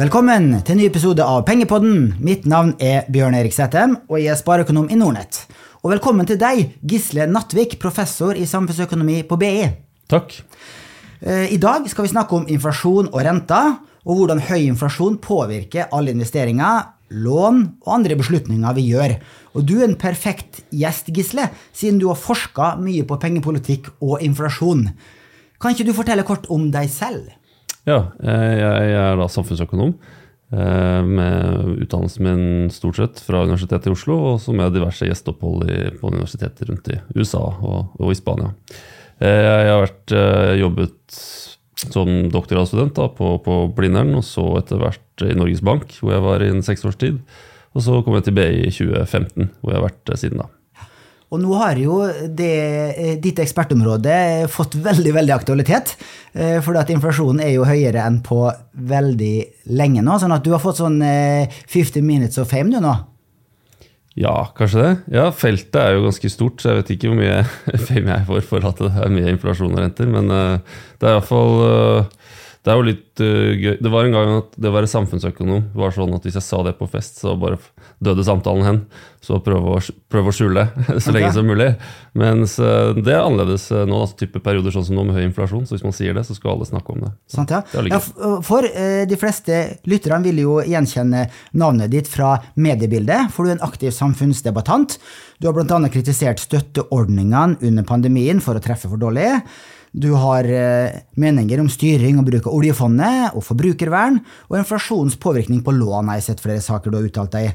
Velkommen til en ny episode av Pengepodden. Mitt navn er Bjørn Erik Sættem, og jeg er spareøkonom i Nordnett. Og velkommen til deg, Gisle Nattvik, professor i samfunnsøkonomi på BI. Takk. Eh, I dag skal vi snakke om inflasjon og renter, og hvordan høy inflasjon påvirker alle investeringer, lån og andre beslutninger vi gjør. Og du er en perfekt gjest, Gisle, siden du har forska mye på pengepolitikk og inflasjon. Kan ikke du fortelle kort om deg selv? Ja, eh, jeg er da samfunnsøkonom. eh, Med utdannelsen min stort sett fra Universitetet i Oslo, og så med diverse gjesteopphold på universiteter rundt i USA og, og i Spania. Eh, Jeg har vært, jobbet som doktorgradsstudent på, på Blindern, og så etter hvert i Norges Bank, hvor jeg var i en seks års tid. Og så kom jeg til BI i 2015, hvor jeg har vært siden da. Og nå har jo det, eh, ditt ekspertområde fått veldig veldig aktualitet. eh, For at inflasjonen er jo høyere enn på veldig lenge nå. Sånn at du har fått sånn eh, 50 minutes of fame du nå. Ja, kanskje det. Ja, Feltet er jo ganske stort, så jeg vet ikke hvor mye fame jeg får for at det er mye inflasjon og renter. Men eh, det er iallfall Det er jo litt eh, gøy. Det var en gang at det å være samfunnsøkonom var sånn at hvis jeg sa det på fest, så bare døde samtalen hen. Så prøve å, prøve å skjule så lenge som mulig. Mens eh, det er annerledes eh, nå, altså type perioder sånn som nå med høy inflasjon. Så hvis man sier det, så skal alle snakke om det. Sant, ja? Det ja, for eh, de fleste lytterne vil jo gjenkjenne navnet ditt fra mediebildet, for du er en aktiv samfunnsdebattant. Du har bl.a. kritisert støtteordningene under pandemien for å treffe for dårlig. Du har meninger om styring og bruk av oljefondet og forbrukervern, og inflasjonens påvirkning på lån har jeg sett flere saker du har uttalt deg i.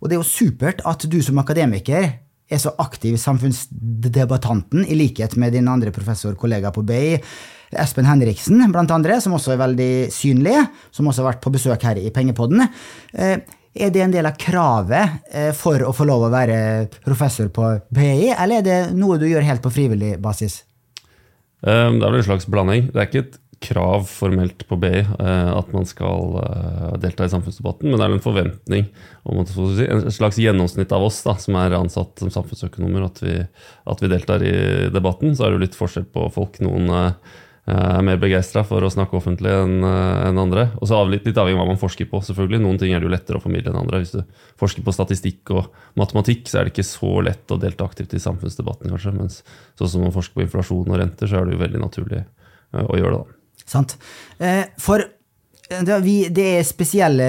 Og det er jo supert at du som akademiker er så aktiv i samfunnsdebattanten, i likhet med din andre professorkollega på BI, Espen Henriksen, blant andre, som også er veldig synlig, som også har vært på besøk her i Pengepodden. Eh, Er det en del av kravet eh, for å få lov å være professor på BI, eller er det noe du gjør helt på frivillig basis? Eh, Det er vel en slags blanding. Det er ikke et krav formelt på BI eh, at man skal eh, delta i samfunnsdebatten, men det er en forventning om at, si, en slags gjennomsnitt av oss da, som er ansatt som samfunnsøkonomer, at vi, at vi deltar i debatten. Så er det jo litt forskjell på folk. Noen eh, er mer begeistra for å snakke offentlig enn en andre. Og så litt, litt avhengig av hva man forsker på. selvfølgelig. Noen ting er det jo lettere å formidle enn andre. Hvis du forsker på statistikk og matematikk, så er det ikke så lett å delta aktivt i samfunnsdebatten, kanskje. Mens sånn som man forsker på inflasjon og renter, så er det jo veldig naturlig å gjøre det. da. Sant? Eh, For eh, det, vi, det er spesielle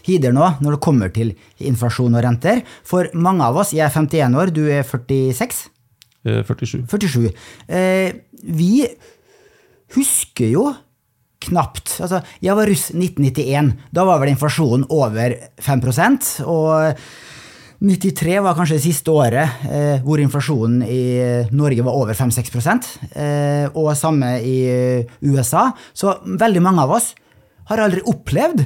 tider nå når det kommer til inflasjon og renter. For mange av oss, jeg er 51 år, du er 46? Eh, 47. 47. Eh, vi husker jo knapt Altså, jeg var russ 1991. Da var vel inflasjonen over 5 og 93 var kanskje det siste året eh, hvor inflasjonen i Norge var over 5-6 eh, og samme i USA. Så veldig mange av oss har aldri opplevd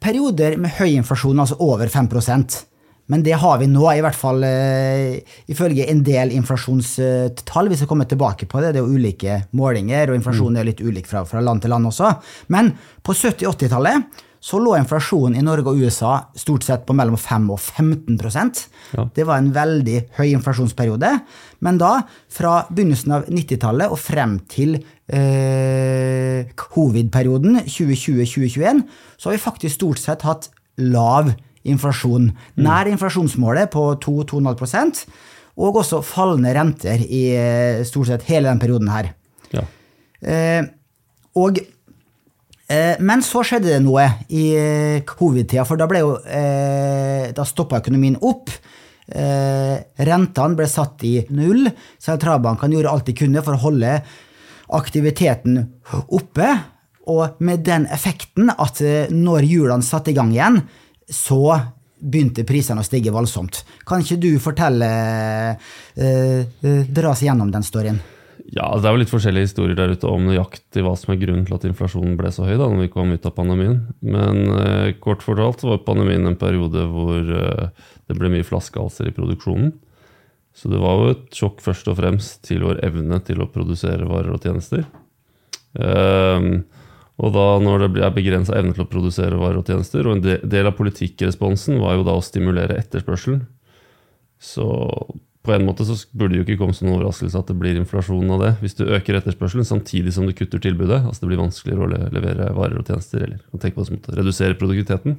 perioder med høy inflasjon, altså over 5% men det har vi nå, i hvert fall eh, ifølge en del inflasjonstall. Vi skal komme tilbake på det. Det er jo ulike målinger, og inflasjonen er litt ulik fra, fra land til land også. Men på 70-80-tallet så lå inflasjonen i Norge og USA stort sett på mellom 5 og 15 Ja. Det var en veldig høy inflasjonsperiode. Men da, fra begynnelsen av 90-tallet og frem til eh, covid-perioden 2020-2021, så har vi faktisk stort sett hatt lav inflasjon. Nær inflasjonsmålet på 2-2,5% og også fallende renter i eh, stort sett hele den perioden her. Ja. Eh, og, men så skjedde det noe i eh, covid-tida, for da ble eh, Da stoppa økonomien opp. Eh, rentene ble satt i null. Sentralbankene gjorde alt de kunne for å holde aktiviteten oppe. Og med den effekten at eh, når hjulene satte i gang igjen, så begynte prisene å stige voldsomt. Kan ikke du fortelle, eh, eh, dra oss gjennom den storyen? Ja, Det er jo litt forskjellige historier der ute om nøyaktig hva som er grunnen til at inflasjonen ble så høy da når vi kom ut av pandemien. Men eh, kort fortalt var pandemien en periode hvor eh, det ble mye flaskehalser i produksjonen. Så det var jo et sjokk først og fremst til vår evne til å produsere varer og tjenester. Eh, og da når det er begrensa evne til å produsere varer og tjenester, og en del av politikkresponsen var jo da å stimulere etterspørselen, så på en måte så burde det jo ikke komme som noen overraskelse at det blir inflasjon av det. Hvis du øker etterspørselen samtidig som du kutter tilbudet, altså det blir vanskeligere å levere varer og tjenester, eller tenke på det som å redusere produktiviteten,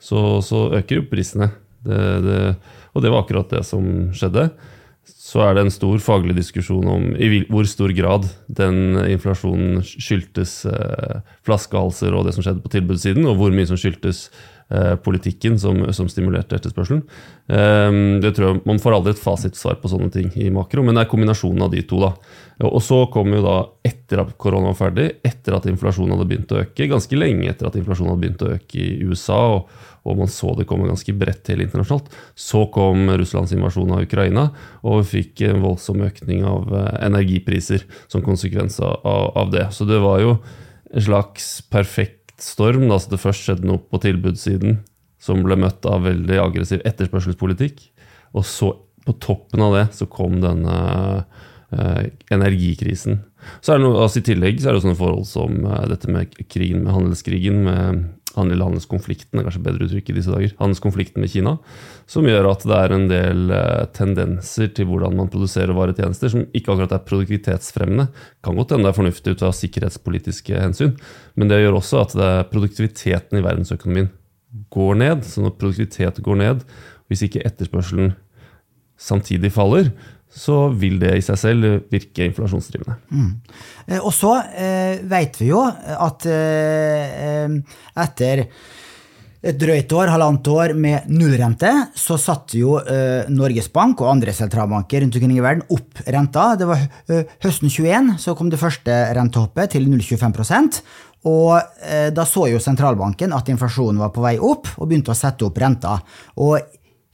så, så øker jo prisene. Det, det, og det var akkurat det som skjedde. Så er det en stor faglig diskusjon om i hvor stor grad den inflasjonen skyldtes eh, flaskehalser og det som skjedde på tilbudssiden, og hvor mye som skyldtes politikken som, som, stimulerte etterspørselen. Ehm, det tror jeg, Man får aldri et fasitsvar på sånne ting i makro, men det er kombinasjonen av de to. da. Og så kom jo da, etter at korona var ferdig, etter at inflasjonen hadde begynt å øke, ganske lenge etter at inflasjonen hadde begynt å øke i USA, og, og man så det komme ganske bredt til internasjonalt, så kom Russlands invasjon av Ukraina, og vi fikk en voldsom økning av eh, energipriser som konsekvens av, av det. Så det var jo en slags perfekt storm. Da, så det først skjedde noe på tilbudssiden som ble møtt av veldig aggressiv etterspørselspolitikk. Og så, på toppen av det, så kom denne eh, energikrisen. Så er det noe, altså I tillegg så er det sånne forhold som eh, dette med krigen, med handelskrigen, med handel- handelskonflikten, er kanskje bedre uttrykk i disse dager, handelskonflikten med Kina, som gjør at det er en del eh, tendenser til hvordan man produserer varer og tjenester som ikke akkurat er produktivitetsfremmende. Kan godt hende det er fornuftig ut av sikkerhetspolitiske hensyn, men det gjør også at produktiviteten i verdensøkonomien går ned. Så når produktivitet går ned, hvis ikke etterspørselen samtidig faller, så vil det i seg selv virke inflasjonsdrivende. Mm. Eh, og så eh, vet vi jo at eh, etter et drøyt år, halvannet år med nullrente, så satte jo eh, Norges Bank og andre sentralbanker rundt omkring i verden opp renta. Det var eh, høsten 21 så kom det første rentehoppet til 0,25 og eh, da så jo sentralbanken at inflasjonen var på vei opp, og begynte å sette opp renta. Og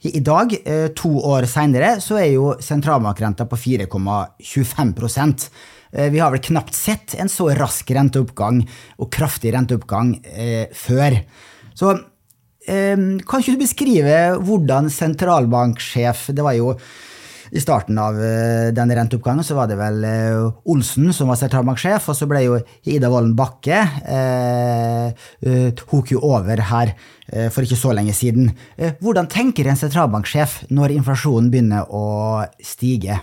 i dag, eh, to år seinere, så er jo sentralbankrenta på 4,25 eh, Vi har vel knapt sett en så rask renteoppgang og kraftig renteoppgang eh, før. Så eh, kan ikke du beskrive hvordan sentralbanksjef Det var jo i starten av den denne renteoppgangen så var det vel uh, Olsen som var sentralbanksjef, og så ble jo Ida Wolden Bakke eh, tok jo over her for ikke så lenge siden. hvordan tenker en sentralbanksjef når inflasjonen begynner å stige?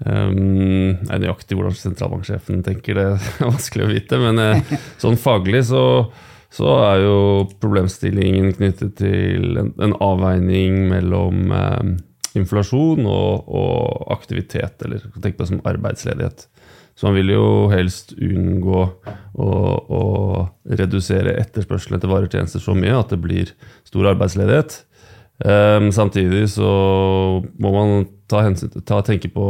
Um, nøyaktig hvordan sentralbanksjefen tenker, det er vanskelig å vite. Men sånn faglig så, så, er jo problemstillingen knyttet til en, en avveining mellom um, inflasjon og, og, aktivitet, eller tenk på det som arbeidsledighet. Så man vil jo helst unngå å, å redusere etterspørselen etter varer og tjenester så mye at det blir stor arbeidsledighet. Um, samtidig så må man ta, hensyn, ta tenke på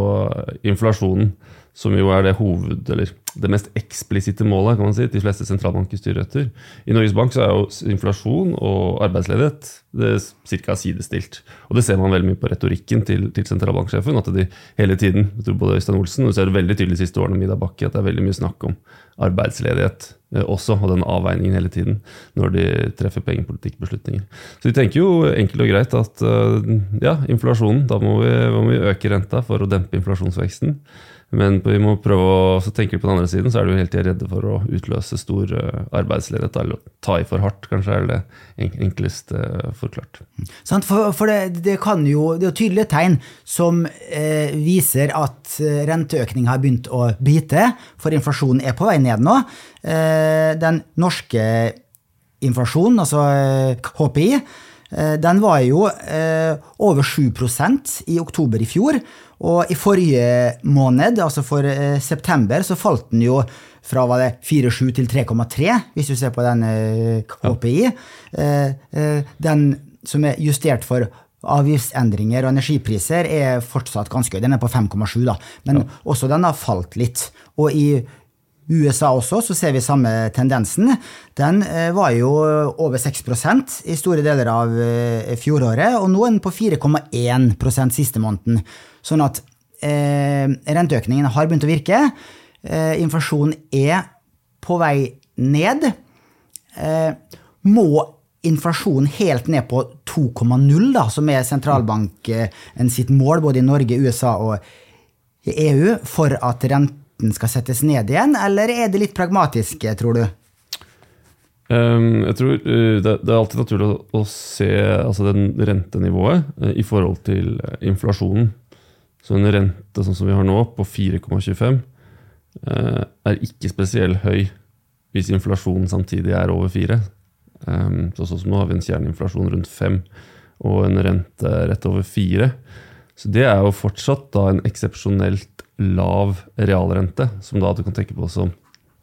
inflasjonen som jo er det hoved, eller det mest eksplisitte målet kan man si, de fleste sentralbanker styrer etter. I Norges Bank så er jo inflasjon og arbeidsledighet det ca. sidestilt. Og det ser man veldig mye på retorikken til, til sentralbanksjefen. At de hele tiden, jeg tror både Øystein Olsen og du ser det veldig tydelig de siste årene med Bakke, at det er veldig mye snakk om arbeidsledighet eh, også, og den avveiningen hele tiden når de treffer pengepolitikkbeslutninger. Så de tenker jo enkelt og greit at eh, ja, inflasjonen, da må vi, må vi øke renta for å dempe inflasjonsveksten. Men vi må prøve å, vi på den andre siden, så er du hele tida redde for å utløse stor uh, arbeidsledighet. Eller ta i for hardt, kanskje er det enklest uh, forklart. For, for det, det, jo, det er jo tydelige tegn som eh, viser at eh, renteøkning har begynt å bite, for inflasjonen er på vei ned nå. Eh, den norske inflasjonen, altså HPI, eh, den var jo over 7% i oktober i fjor. Og i forrige måned, altså for eh, september, så falt den jo fra 4,7 til 3,3, hvis du ser på den eh, KPI. Eh, eh, den som er justert for avgiftsendringer og energipriser, er fortsatt ganske høy. Den er på 5,7, da. Men ja. også den har falt litt. Og i USA også så ser vi samme tendensen. Den eh, var jo over 6% i store deler av eh, fjoråret, og nå er den på 4,1% siste måneden. Sånn at eh, renteøkningen har begynt å virke. Eh, inflasjonen er på vei ned. Eh, må inflasjonen helt ned på 2,0, som er sentralbanken sitt mål både i Norge, USA og EU, for at renten skal settes ned igjen, eller er det litt pragmatisk, tror du? Um, jeg tror uh, det, er alltid naturlig å, se altså den rentenivået uh, i forhold til uh, inflasjonen. Så en rente sånn som vi har nå, på 4,25, er ikke spesielt høy hvis inflasjonen samtidig er over 4. Um, så sånn som nå har vi en kjerneinflasjon rundt 5 og en rente rett over 4. Så det er jo fortsatt da en eksepsjonelt lav realrente, som da du kan tenke på som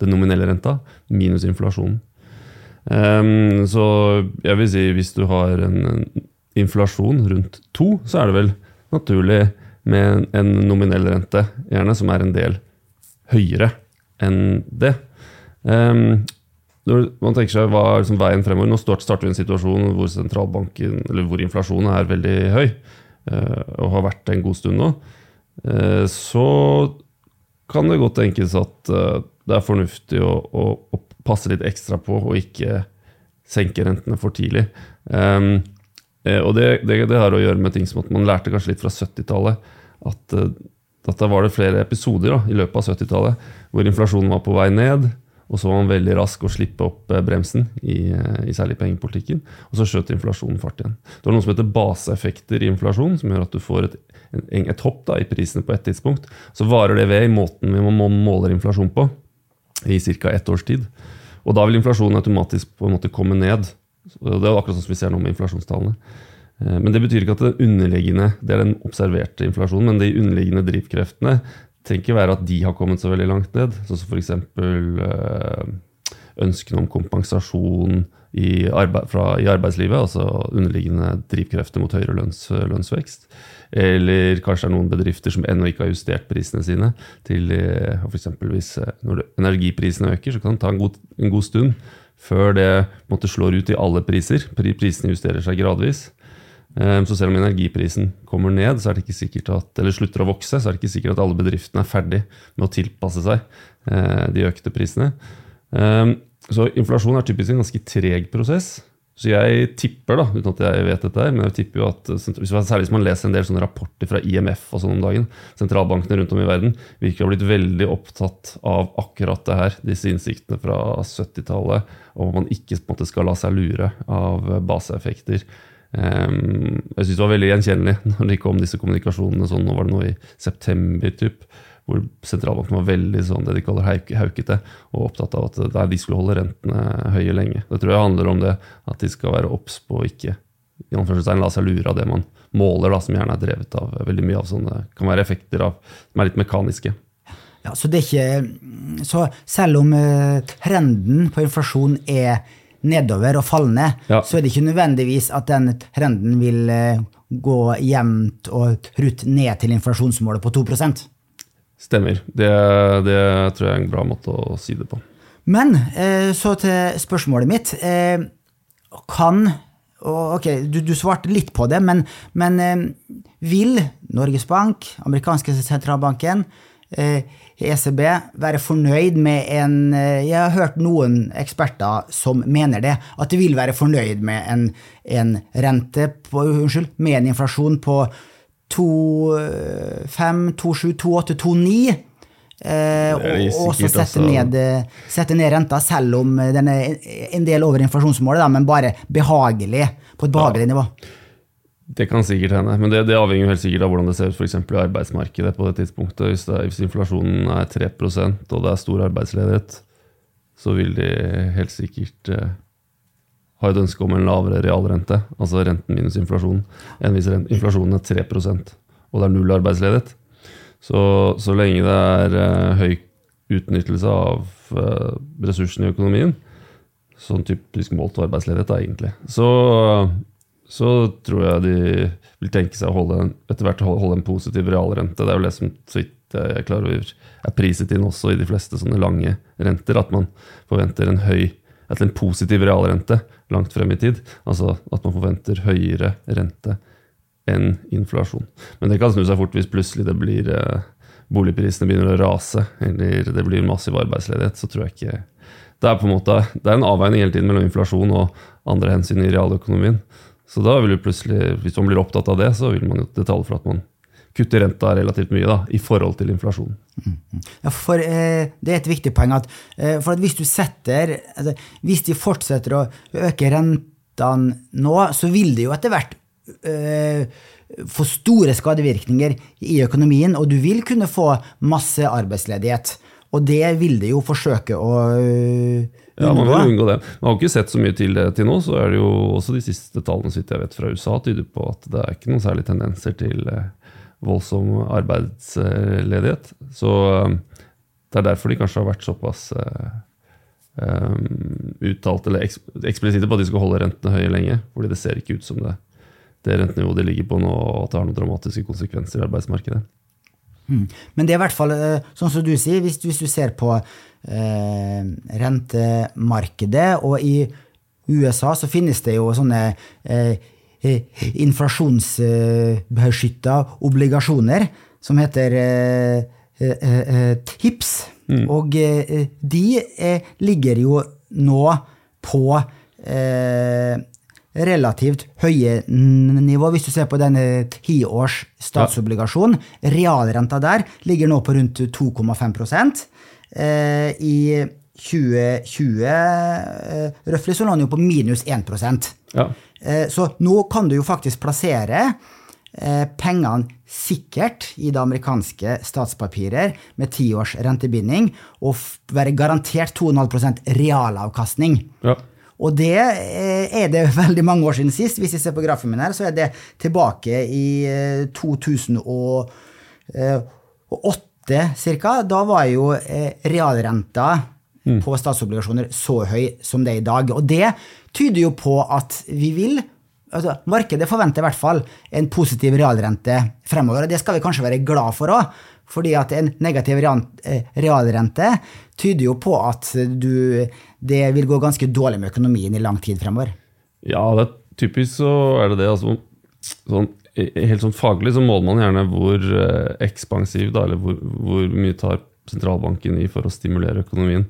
den nominelle renta, minus inflasjonen. Um, så jeg vil si hvis du har en, en inflasjon rundt to, så er det vel naturlig med en, en, nominell rente, gjerne, som er en del høyere enn det. Um, når man tenker seg hva er liksom veien fremover, Nå starter vi en situasjon hvor hvor inflasjonen er veldig høy, uh, og har vært det en god stund nå. Uh, så kan det godt tenkes at uh, det er fornuftig å, å, å passe litt ekstra på og ikke senke rentene for tidlig. Um, og det, det, det, har å gjøre med ting som at man lærte kanskje litt fra 70-tallet. At, eh, at da var det flere episoder da, i løpet av 70-tallet hvor inflasjonen var på vei ned. Og så var man veldig rask å slippe opp eh, bremsen, i, i særlig pengepolitikken. Og så skjøt inflasjonen fart igjen. Du har noe som heter baseeffekter i inflasjon, som gjør at du får et, et hopp da, i prisene på et tidspunkt. Så varer det ved i måten vi må måler inflasjon på i ca. ett års tid. Og da vil inflasjonen automatisk på en måte komme ned. Det er akkurat sånn som vi ser nå med inflasjonstallene. Eh, men det betyr ikke at det underliggende, det er den observerte inflasjonen, men de underliggende drivkreftene trenger ikke være at de har kommet så veldig langt ned. Sånn som f.eks. Eh, ønskene om kompensasjon i, arbeid, fra, i, arbeidslivet, altså underliggende drivkrefter mot høyere lønns, lønnsvekst. Eller kanskje det er noen bedrifter som ennå ikke har justert prisene sine. til eh, F.eks. hvis eh, når energiprisene øker, så kan det ta en god, en god stund før det måtte slår ut i alle priser. Prisene justerer seg gradvis. Eh, så selv om energiprisen kommer ned, så er det ikke sikkert at, eller slutter å vokse, så er det ikke sikkert at alle bedriftene er ferdig med å tilpasse seg de økte prisene. Så inflasjon er typisk en ganske treg prosess. Så jeg tipper, da, uten at jeg vet dette, men jeg tipper jo at særlig hvis man leser en del sånne rapporter fra IMF og sånn om dagen, sentralbankene rundt om i verden virker å ha blitt veldig opptatt av akkurat det her. Disse innsiktene fra 70-tallet om man ikke måte, skal la seg lure av baseeffekter. Um, jeg syns det var veldig gjenkjennelig når det kom disse kommunikasjonene sånn, nå var det noe i september, typ, hvor sentralbanken var veldig sånn det de kaller haukete, og opptatt av at de skulle holde rentene høye lenge. Det tror jeg handler om det at de skal være obs på å ikke la seg lure av det man måler, da, som gjerne er drevet av veldig mye av sånne kan være effekter av, som er litt mekaniske. Ja, så, ikke, så selv om uh, trenden på inflasjon er nedover og fallende, ja. så er det ikke nødvendigvis at den trenden vil uh, gå jevnt og trutt ned til inflasjonsmålet på 2% Stemmer. Det, det, tror jeg er en bra måte å si det på. Men eh, så til spørsmålet mitt. Eh, kan Ok, du, du, svarte litt på det, men, men eh, vil Norges Bank, amerikanske sentralbanken, ECB være fornøyd med en Jeg har hørt noen eksperter som mener det. At de vil være fornøyd med en, en rente på, unnskyld, med en inflasjon på 2,5, 2,7, 2,8, 2,9. Eh, og så sette ned, sette ned, renta, selv om den er en del over inflasjonsmålet, da, men bare behagelig, på et behagelig nivå. Det kan sikkert hende, men det, det avhenger helt sikkert av hvordan det ser ut for i arbeidsmarkedet på det tidspunktet. Hvis, det, hvis inflasjonen er 3 og det er stor arbeidsledighet, så vil de helt sikkert eh, ha et ønske om en lavere realrente, altså renten minus inflasjon, enn hvis inflasjonen er 3 og det er null arbeidsledighet. Så, så lenge det er eh, høy utnyttelse av eh, ressursene i økonomien, sånn typisk målt arbeidsledighet, da, egentlig, så, så, tror jeg de vil tenke seg å holde en, etter hvert holde en positiv realrente. Det er jo det som så vidt jeg er klar er priset inn også i de fleste sånne lange renter, at man forventer en høy til en positiv realrente langt frem i tid. Altså at man forventer høyere rente enn inflasjon. Men det kan snu seg fort hvis plutselig det blir eh, boligprisene begynner å rase, eller det blir massiv arbeidsledighet. så tror jeg ikke det er på en måte, det er en avveining hele tiden mellom inflasjon og andre hensyn i realøkonomien. Så da vil du plutselig, hvis man blir opptatt av det, så vil man jo det for at man kutter renta relativt mye da, i forhold til inflasjonen. Ja, for eh, Det er et viktig poeng at, eh, for at hvis du setter altså, Hvis de fortsetter å øke rentene nå, så vil det jo etter hvert eh, få store skadevirkninger i økonomien, og du vil kunne få masse arbeidsledighet. Og det vil de jo forsøke å øh, Ja, man unngå. vil unngå det. Man har ikke sett så mye til det til nå, så er det jo også de siste tallene sitt jeg vet fra USA tyder på at det er ikke noen særlige tendenser til eh, voldsom arbeidsledighet. Så eh, det er derfor de kanskje har vært såpass uttalt eller eks eksplisitte på at de skal holde rentene høye lenge. fordi det ser ikke ut som det, det rentenivået de ligger på nå, at det har noen dramatiske konsekvenser i arbeidsmarkedet. Mm. Men det er i hvert fall øh, sånn som du sier, hvis, hvis du ser på eh, rentemarkedet, og i USA så finnes det jo sånne eh, eh, inflasjonsbeskytta obligasjoner som heter eh, eh, eh, TIPS. Og eh, de eh, ligger jo nå på eh, relativt høye nivå. Hvis du ser på denne tiårs statsobligasjon, realrenta der ligger nå på rundt 2,5 eh, I 2020 eh, røftlig så lå den jo på minus 1 Ja. Eh, Så nå kan du jo faktisk plassere eh, pengene sikkert i det amerikanske statspapirer med tiårs rentebinding og være garantert 2,5 realavkastning. ja. Og det eh, er det veldig mange år siden sist. Hvis jeg ser på grafen min her, så er det tilbake i eh, 2008 ca. Da var jo realrenta realrenta på statsobligasjoner så høy som det er i dag. Og det tyder jo på at vi vil altså Markedet forventer i hvert fall en positiv realrente fremover, og det skal vi kanskje være glad for òg. Fordi at en negativ eh, realrente tyder jo på at du, det vil gå ganske dårlig med økonomien i lang tid fremover. Ja, det er typisk så er det det. Altså, sånn, helt sånn faglig så måler man gjerne hvor eh, ekspansiv, da, eller hvor, hvor mye tar sentralbanken i for å stimulere økonomien.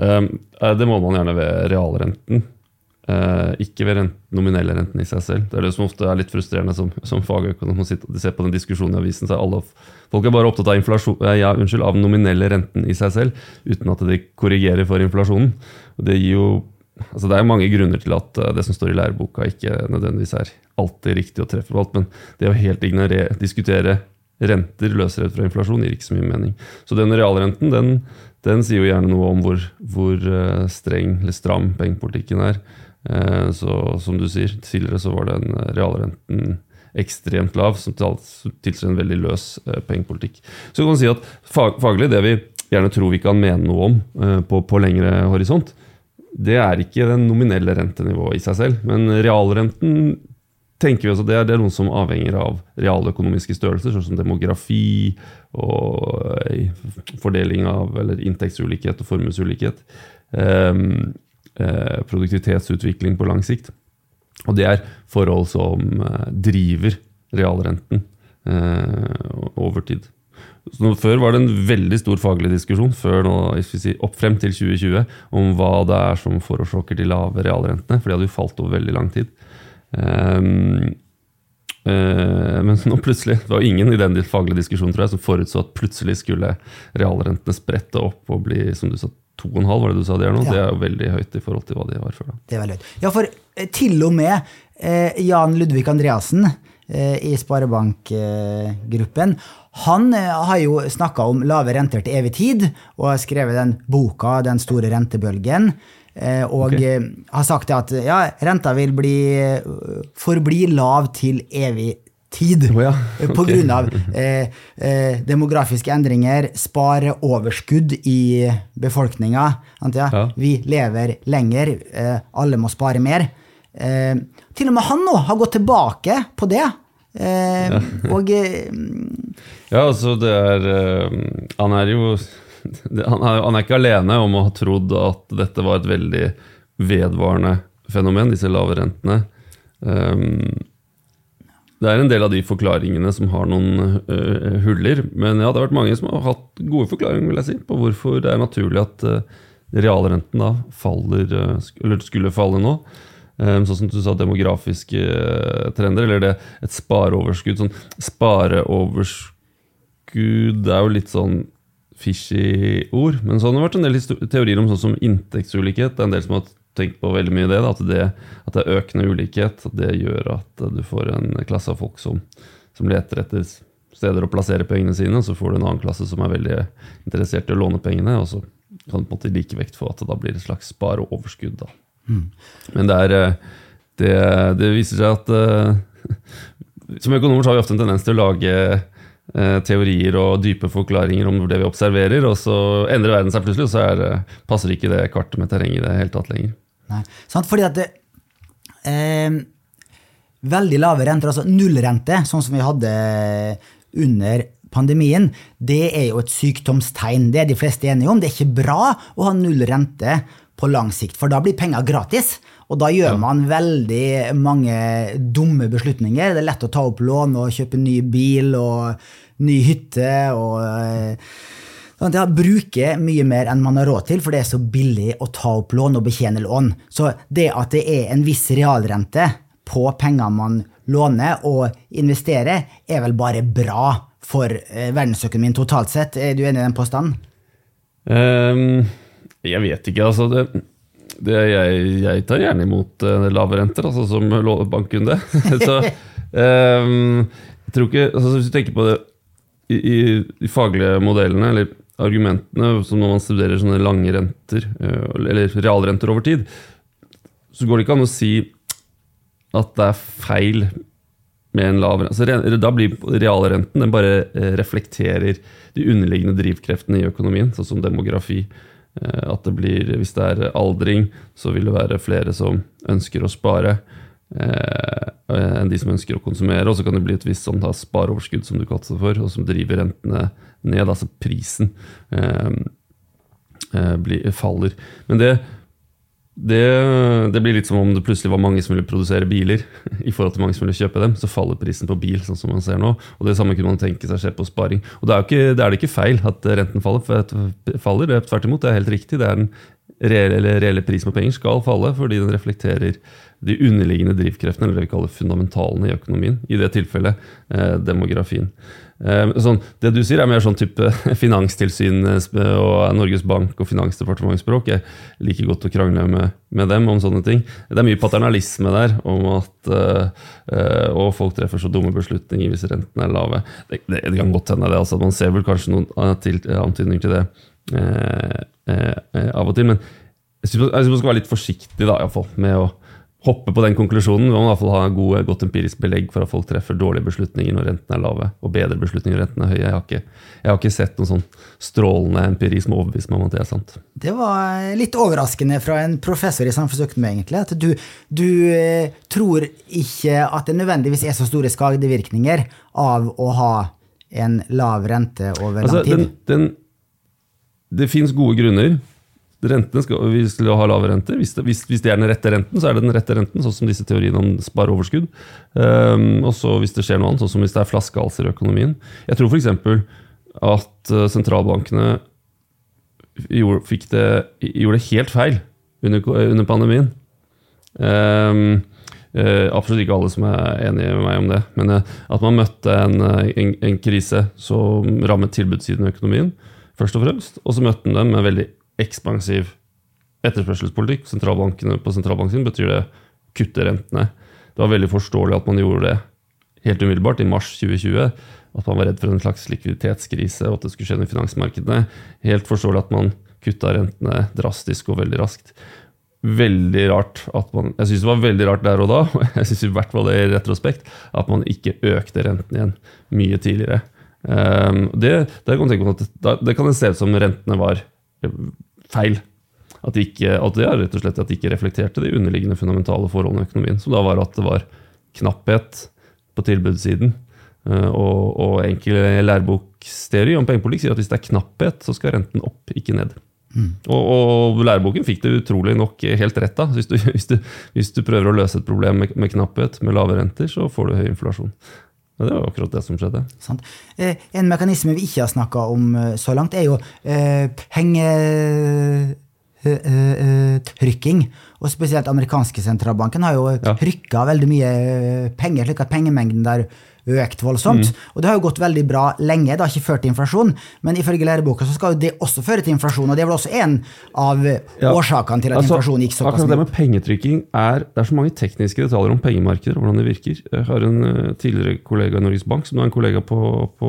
Um, eh, det måler man gjerne ved realrenten, eh, ikke ved rent, nominelle renten i seg selv. Det er det som ofte er litt frustrerende som, som fagøkonom og se på den diskusjonen i avisen. Så er alle, folk er bare opptatt av, eh, ja, unnskyld, av nominelle renten i seg selv, uten at de korrigerer for inflasjonen. Det jo Altså det er mange grunner til at eh, det som står i læreboka, ikke nødvendigvis er alltid riktig og treffer alt, men det å helt ignorere, diskutere renter løsrevet fra inflasjon gir ikke så mye mening. Så den realrenten den, den sier jo gjerne noe om hvor, hvor streng eller stram pengepolitikken er. Eh, Så som du sier, tidligere så var den realrenten ekstremt lav, som til- tilsier en veldig løs eh, pengepolitikk. Så kan man si at faglig, det vi gjerne tror vi kan mene noe om eh, på, på lengre horisont, det er ikke den nominelle rentenivået i seg selv, men realrenten tenker vi også det er, det er noe som avhenger av realøkonomiske størrelser, sånn som demografi og fordeling av eller inntektsulikhet og formuesulikhet. Um, produktivitetsutvikling på lang sikt. Og det er forhold som eh, driver realrenten eh, over tid. Så før var det en veldig stor faglig diskusjon før nå, sier, opp frem til 2020 om hva det er som forårsaker de lave realrentene, for de hadde jo falt over veldig lang tid. Um, uh, men nå plutselig, det var ingen i den faglige diskusjonen tror jeg, som forutså at plutselig skulle realrentene sprette opp og bli som du sa, 2,5 var det du sa de er nå? Ja. Det er jo veldig høyt i forhold til hva de var før. da. Det er veldig høyt. Ja, for eh, til og med eh, Jan Ludvig Andreassen eh, i Sparebankgruppen, han eh, har jo snakka om lave renter til evig tid, og har skrevet den boka 'Den store rentebølgen'. Eh, og Ok. eh, har sagt at ja, renta vil bli, forbli lav til evig tid. Oh, ja, okay. På grunn av eh, eh, demografiske endringer, spareoverskudd i befolkninga. Ja? Ja. Vi lever lenger, eh, alle må spare mer. Eh, til og med han nå har gått tilbake på det. Eh, Og eh, Ja, altså det er Han er jo han er, han er ikke alene om å ha trodd at dette var et veldig vedvarende fenomen, disse lave rentene. Um, det er en del av de forklaringene som har noen uh, huller, men ja, det har vært mange som har hatt gode forklaringer vil jeg si, på hvorfor det er naturlig at uh, realrenten da faller, uh, eller skulle falle nå. Sånn som du sa, demografiske trender, eller det, et spareoverskudd. Sånn spareoverskudd er jo litt sånn fishy ord. Men så har det vært en del teorier om sånn som inntektsulikhet. Det er en del som har tenkt på veldig mye det. Da, at, det at det er økende ulikhet. At det gjør at du får en klasse av folk som, som leter etter steder å plassere pengene sine. Så får du en annen klasse som er veldig interessert i å låne pengene. Og så kan du på en måte like vekt for at det da blir et slags spareoverskudd. Mm. Men det, er, eh, det, det, viser seg at uh, som økonomer så har vi ofte en tendens til å lage Eh, teorier og dype forklaringer om det vi observerer, og så endrer verden seg plutselig, og så er, passer ikke det kartet med terrenget i det hele tatt lenger. Nei, sant, fordi at det, eh, Veldig lave renter, altså nullrente, sånn som vi hadde under pandemien, det er jo et sykdomstegn. Det er de fleste enige om. Det er ikke bra å ha null rente på lang sikt, for da blir penger gratis. Og da gjør man veldig mange dumme beslutninger. Det er lett å ta opp lån og kjøpe ny bil og ny hytte. og... Sånn ja, bruke mye mer enn man har råd til, for det er så billig å ta opp lån og betjene lån. Så det at det er en viss realrente på penger man låner og investerer, er vel bare bra for eh, verdensøkonomien totalt sett. Er du enig i den påstanden? Um, jeg vet ikke, altså. Det, det, jeg, jeg, tar gjerne imot uh, lave renter, altså som bankkunde. så um, jeg tror ikke altså, Hvis du tenker på det i, de faglige modellene, eller argumentene, som når man studerer sånne lange renter, uh, eller realrenter over tid, så går det ikke an å si at det er feil med en lav rente. Altså, da blir realrenten den bare eh, reflekterer de underliggende drivkreftene i økonomien, sånn som demografi. Eh, at det blir, Hvis det er aldring, så vil det være flere som ønsker å spare eh, enn de som ønsker å konsumere. Og så kan det bli et visst sånn, spareoverskudd, som du kaller for, og som driver rentene ned. Altså prisen eh, eh blir, faller. Men det det, det, blir litt som om det plutselig var mange som ville produsere biler. i forhold til mange som ville kjøpe dem, Så faller prisen på bil, sånn som man ser nå. Og Det samme kunne man tenke seg skjer på sparing. Og Det er, er det ikke feil at renten faller. for faller, det er Tvert imot, det er helt riktig. det er den reelle, reelle prisen på penger skal falle fordi den reflekterer de underliggende drivkreftene, eller det vi kaller fundamentalene i økonomien. I det tilfellet eh, demografien. Eh, sånn, det du sier, er mer sånn type Finanstilsyn og Norges Bank og Finansdepartementsspråk. Jeg liker godt å krangle med, med, dem om sånne ting. Det er mye paternalisme der, om at uh, uh, folk treffer så dumme beslutninger hvis rentene er lave. Det, det, det kan godt hende, det. Altså, man ser vel kanskje noen antydninger til det uh, av og til. Men jeg syns man skal være litt forsiktig da, i hvert fall, med å hoppe på den konklusjonen. Vi må i hvert fall ha gode, godt empirisk belegg for at folk treffer dårlige beslutninger når rentene er lave, og bedre beslutninger når rentene er høye. Jeg har ikke, jeg har ikke sett noen sånn strålende empiri som overbeviser meg om at det er sant. Det var litt overraskende fra en professor i samfunnsøkonomi, egentlig. At du, du eh, tror ikke at det nødvendigvis er så store skadevirkninger av å ha en lav rente over altså, lang tid? Den, den, det fins gode grunner Rentene skal, vi skal ha lave renter. Hvis det, hvis, hvis det, er den rette renten, så er det den rette renten, sånn som disse teoriene om spareoverskudd. Um, og så hvis det skjer noe annet, sånn som hvis det er flaskehalser i økonomien. Jeg tror f.eks. at uh, sentralbankene gjorde det, gjorde, det, helt feil under, under pandemien. Um, uh, absolutt ikke alle som er enige med meg om det, men uh, at man møtte en, en, en krise som rammet tilbudssiden i økonomien, først og fremst, og så møtte man dem med veldig ekspansiv etterspørselspolitikk sentralbankene på sentralbanken betyr det kutte rentene. Det var veldig forståelig at man gjorde det helt umiddelbart, i mars 2020. At man var redd for en slags likviditetskrise og at det skulle skje i finansmarkedene. Helt forståelig at man kutta rentene drastisk og veldig raskt. Veldig rart at man, Jeg syns det var veldig rart der og da, og jeg synes i hvert fall det i retrospekt, at man ikke økte renten igjen mye tidligere. Um, det, det, kan en se ut som rentene var feil. At de, ikke, at det er rett og slett at de ikke reflekterte de underliggende fundamentale forholdene i økonomien. Som da var at det var knapphet på tilbudssiden. Eh, og, og enkel læreboksteori om pengepolitikk sier at hvis det er knapphet, så skal renten opp, ikke ned. Mm. Og, og, læreboken fikk det utrolig nok helt rett. da. Hvis du, hvis du, hvis du prøver å løse et problem med, med, knapphet, med lave renter, så får du høy inflasjon. Og det var akkurat det som skjedde. Sant. Eh, en mekanisme vi ikke har snakka om eh, så langt, er jo eh, pengetrykking. og spesielt amerikanske sentralbanken har jo Ja. rykka veldig mye penger, slik at pengemengden der økt voldsomt. Mm. Og det har jo gått veldig bra lenge, det har ikke ført til inflasjon, men ifølge læreboka så skal jo det også føre til inflasjon, og det er vel også en av Ja. årsakene til at Altså, inflasjonen gikk såpass Akkurat det med pengetrykking er Det er så mange tekniske detaljer om pengemarkeder og hvordan det virker. Jeg har en eh, tidligere kollega i Norges Bank som nå er en kollega på, på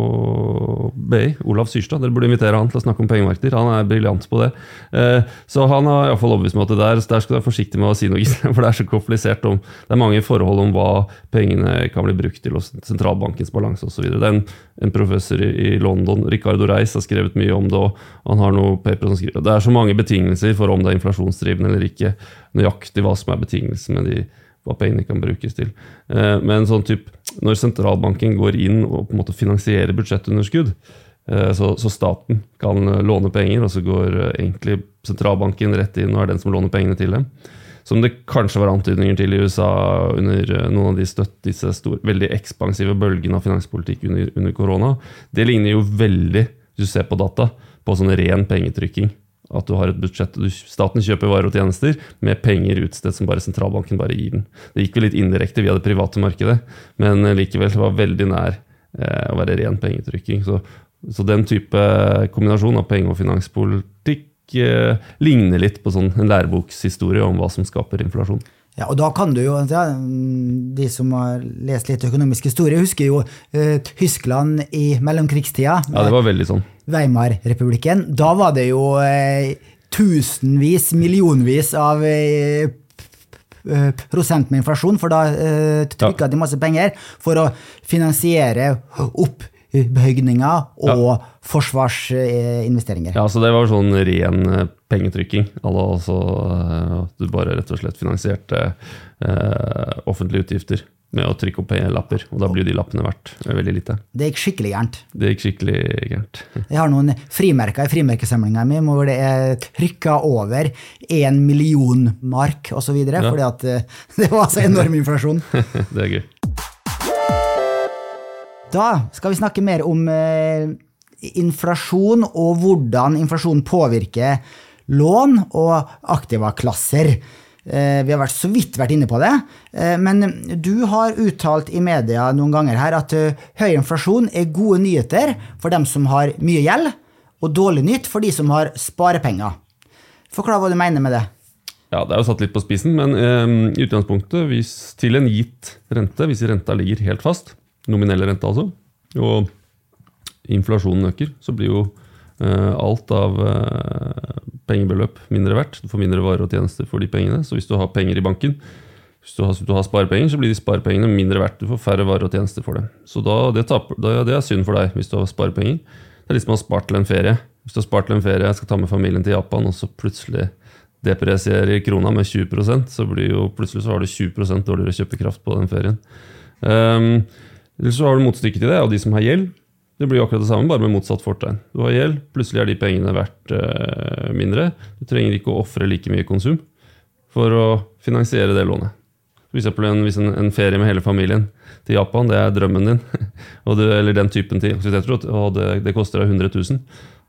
BI, Olav Syrstad. Dere burde invitere han til å snakke om pengemarkeder. Han er briljant på det. Eh, Så han har iallfall overbevist meg at det der, der skal du være forsiktig med å si noe, for det er så komplisert. Om, det er mange forhold om hva pengene kan bli brukt til, og sentralbankens balanse osv. Det er en, en professor i, i London, Ricardo Reis, har skrevet mye om det, og han har noen paper som skriver Det er så mange betingelser for om det er inflasjonsdrivende eller ikke. Nøyaktig hva som er betingelsen med de, hva pengene kan brukes til. Eh, Men sånn typ, når sentralbanken går inn og på en måte finansierer budsjettunderskudd, eh, så, så staten kan låne penger, og så går eh, egentlig sentralbanken rett inn og er den som låner pengene til dem. Som det kanskje var antydninger til i USA under eh, noen av de støtt, disse store, veldig ekspansive bølgene av finanspolitikk under, under korona. Det ligner jo veldig, hvis du ser på data, på sånn ren pengetrykking. At du har et budsjett, du, Staten kjøper varer og tjenester med penger utstedt som bare sentralbanken bare gir den. Det gikk vel litt indirekte via det private markedet, men eh, likevel det var veldig nær eh, å være ren pengetrykking. Så, så den type kombinasjon av penge- og finanspolitikk eh, ligner litt på sånn en lærebokshistorie om hva som skaper inflasjon. Ja, og da kan du jo, ja, De som har lest litt økonomisk historie, husker jo eh, Tyskland i mellomkrigstida. Ja, det var veldig sånn. Weimar-republikken. Da var det jo eh, tusenvis, millionvis av p- prosent med inflasjon, for da uh, trykka de masse penger for å finansiere oppbygninger og forsvarsinvesteringer. Ja, så det var sånn ren eh, pengetrykking. Altså altså, eh, at du bare rett og slett finansierte eh, offentlige utgifter med å trykke opp lapper, og da blir de lappene verdt veldig lite. Det gikk skikkelig gærent. Det gikk skikkelig gærent. Jeg har noen frimerker i frimerkesamlinga mi hvor det er trykka over én million mark osv. Ja. fordi at eh, det var så enorm inflasjon. det er gøy. Da skal vi snakke mer om eh, inflasjon og hvordan inflasjon påvirker lån og aktivaklasser. Eh, vi har vært så vidt vært inne på det, eh, men du har uttalt i media noen ganger her at eh, høy inflasjon er gode nyheter for dem som har mye gjeld, og dårlig nytt for de som har sparepenger. Forklar hva du mener med det. Ja, Det er jo satt litt på spissen, men i utgangspunktet, hvis til en gitt rente, hvis renta ligger helt fast, nominelle rente altså, og inflasjonen øker, så blir jo eh, alt av eh, pengebeløp mindre verdt. Du får mindre varer og tjenester for de pengene. Så hvis du har penger i banken, hvis du har, hvis du har sparepenger, så blir de sparepengene mindre verdt. Du får færre varer og tjenester for det. Så da, det, taper, da, det er synd for deg hvis du har sparepenger. Det er litt som å ha spart til en ferie. Hvis du har spart til en ferie, jeg skal ta med familien til Japan, og så plutselig depresierer krona med 20% så blir jo plutselig så har du 20% dårligere kjøpekraft på den ferien. Um, eller så har du motstykket til det, og de som har gjeld. Det blir akkurat det samme, bare med motsatt fortegn. Du har gjeld, plutselig er de pengene verdt uh, mindre. Du trenger ikke å ofre like mye konsum for å finansiere det lånet. Eksempel en, hvis en, en ferie med hele familien til Japan, det er drømmen din, du, eller den typen til aktiviteter, og det, det koster deg 100 000,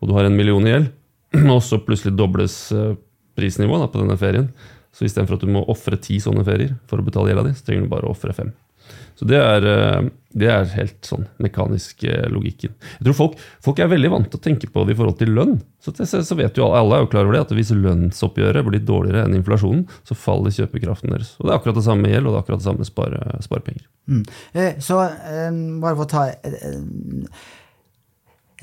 og du har en million i gjeld, og så plutselig dobles eh, prisnivået da, på denne ferien. Så istedenfor at du må ofre ti sånne ferier for å betale gjelda di, så trenger du bare å ofre fem. Så det er, eh, det er helt sånn mekanisk eh, logikken. Jeg tror folk, folk er veldig vant til å tenke på det i forhold til lønn. Så, det, så vet jo alle, alle er jo klar over det, at hvis lønnsoppgjøret blir dårligere enn inflasjonen, så faller kjøpekraften deres. Og det er akkurat det samme med gjeld, og det er akkurat det samme med spare, sparepenger. Mm. Eh, Så bare for å ta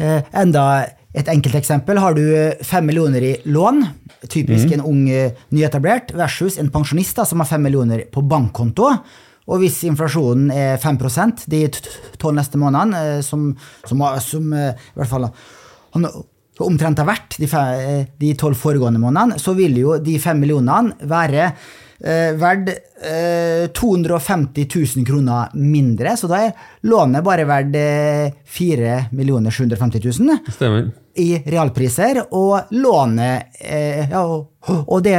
enda et enkelt eksempel. Har du fem millioner i lån, typisk en ung nyetablert, versus en pensjonist da, som har fem millioner på bankkonto. Og hvis inflasjonen er 5 de tolv neste månedene, eh, som, som, som eh, i hvert fall omtrent har vært de eh, tolv foregående månedene, så vil jo de fem millionene være eh, verdt eh, 250 000 kroner mindre, så da er lånet bare verdt eh, 4 750 000. Det stemmer. I realpriser, og lånet eh, ja, og, det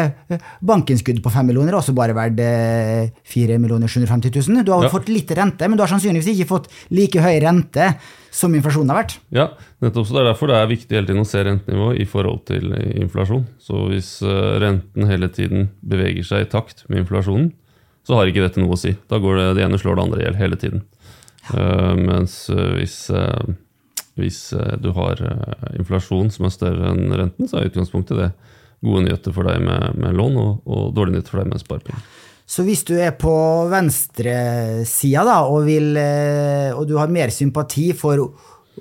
bankinnskuddet på 5 millioner er også bare verdt eh, 4 750 000. Du har Ja. fått litt rente, men du har sannsynligvis ikke fått like høy rente som inflasjonen har vært. Ja, nettopp. Så Det er derfor det er viktig hele tiden å se rentenivået i forhold til inflasjon. Så hvis eh, renten hele tiden beveger seg i takt med inflasjonen, så har ikke dette noe å si. Da går det, det ene slår det andre i hjel hele tiden. Eh, mens eh, hvis, eh, hvis eh, du har eh, inflasjon som er større enn renten, så er utgangspunktet det gode nyheter for deg med, med lån, og, og dårlige nyheter for deg med sparepenger. Så hvis du er på venstresida da, og, vil, eh, og du har mer sympati for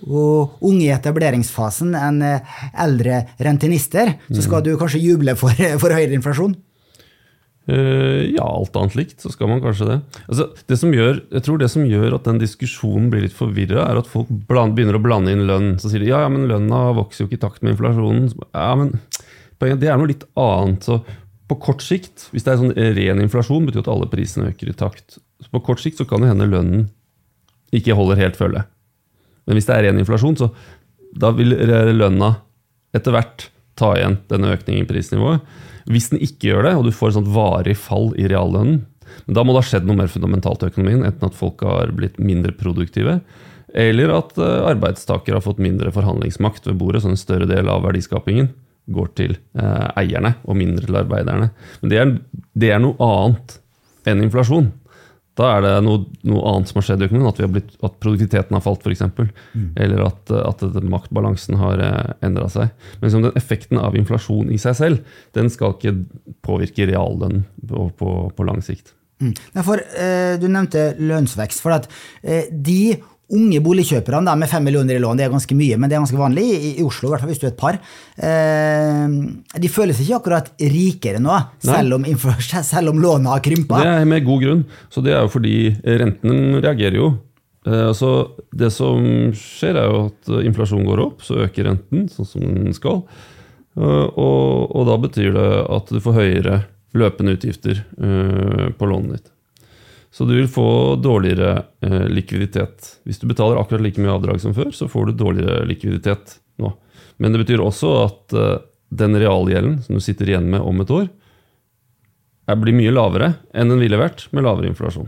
og unge i etableringsfasen enn eldre rentenister, så skal du kanskje juble for, for høyere inflasjon? Eh, ja, alt annet likt, så skal man kanskje det. Altså, det som gjør, jeg tror det som gjør at den diskusjonen blir litt forvirra, er at folk bland, begynner å blande inn lønn. Så sier de ja, ja, men lønna vokser jo ikke i takt med inflasjonen. Ja, men poenget, Det er noe litt annet. Så på kort sikt, hvis det er sånn ren inflasjon, betyr at alle prisene øker i takt. Så på kort sikt så kan det hende lønnen ikke holder helt følge. Men hvis det er ren inflasjon, så da vil lønna etter hvert ta igjen denne økningen i prisnivået. Hvis den ikke gjør det, og du får et sånt varig fall i reallønnen, da må det ha skjedd noe mer fundamentalt i økonomien, enten at folk har blitt mindre produktive, eller at eh, arbeidstakere har fått mindre forhandlingsmakt ved bordet, så en større del av verdiskapingen går til eh, eierne og mindre til arbeiderne. Men det er, det er noe annet enn inflasjon. Da er det noe, noe annet som har skjedd i økonomien, at, vi har blitt, at produktiviteten har falt f.eks. Eller at, at maktbalansen har eh, endra seg. Men liksom den effekten av inflasjon i seg selv, den skal ikke påvirke reallønnen på, på, på lang sikt. Mm. Nei, for, eh, du nevnte lønnsvekst. for at eh, De unge boligkjøperne da, med fem millioner i lån, det er ganske mye, men det er ganske vanlig i, i Oslo, i hvert fall hvis du er et par. Eh, de føler seg ikke akkurat rikere nå, selv om, selv om lånet har krympa. Det er med god grunn. Så det er jo fordi renten reagerer jo. Eh, Så det som skjer, er jo at inflasjonen går opp, så øker renten sånn som den skal. Eh, Og, og da betyr det at du får høyere løpende utgifter eh, på lånet ditt. Så du vil få dårligere eh, likviditet. Hvis du betaler akkurat like mye avdrag som før, så får du dårligere likviditet nå. Men det betyr også at eh, den realgjelden som du sitter igjen med om et år, blir mye lavere enn den ville vært med lavere inflasjon.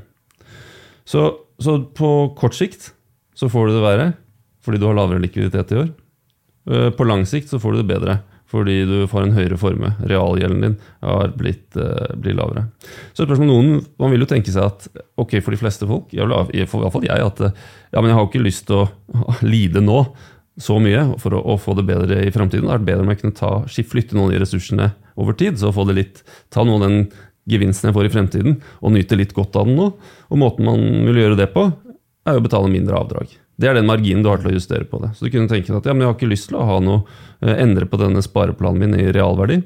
Så, så på kort sikt så får du det verre fordi du har lavere likviditet i år. Eh, På lang sikt så får du det bedre fordi du får en høyere formue. Realgjelden din har blitt, uh, blir lavere. Så spørsmål noen, Man vil jo tenke seg at ok, for de fleste folk, jeg vil, i hvert fall jeg, at eh, ja, men jeg har ikke lyst til å lide nå så mye for å, å få det bedre i framtiden. Det hadde vært bedre om jeg kunne ta, flytte noen av de ressursene over tid, så få det litt, ta noe av den gevinsten jeg får i fremtiden, og nyte litt godt av den nå. Og måten man vil gjøre det på, er å betale mindre avdrag. Det er den marginen du har til å justere på det. Så du kunne tenke deg at ja, men jeg har ikke lyst til å ha noe, eh, endre på denne spareplanen min i realverdi.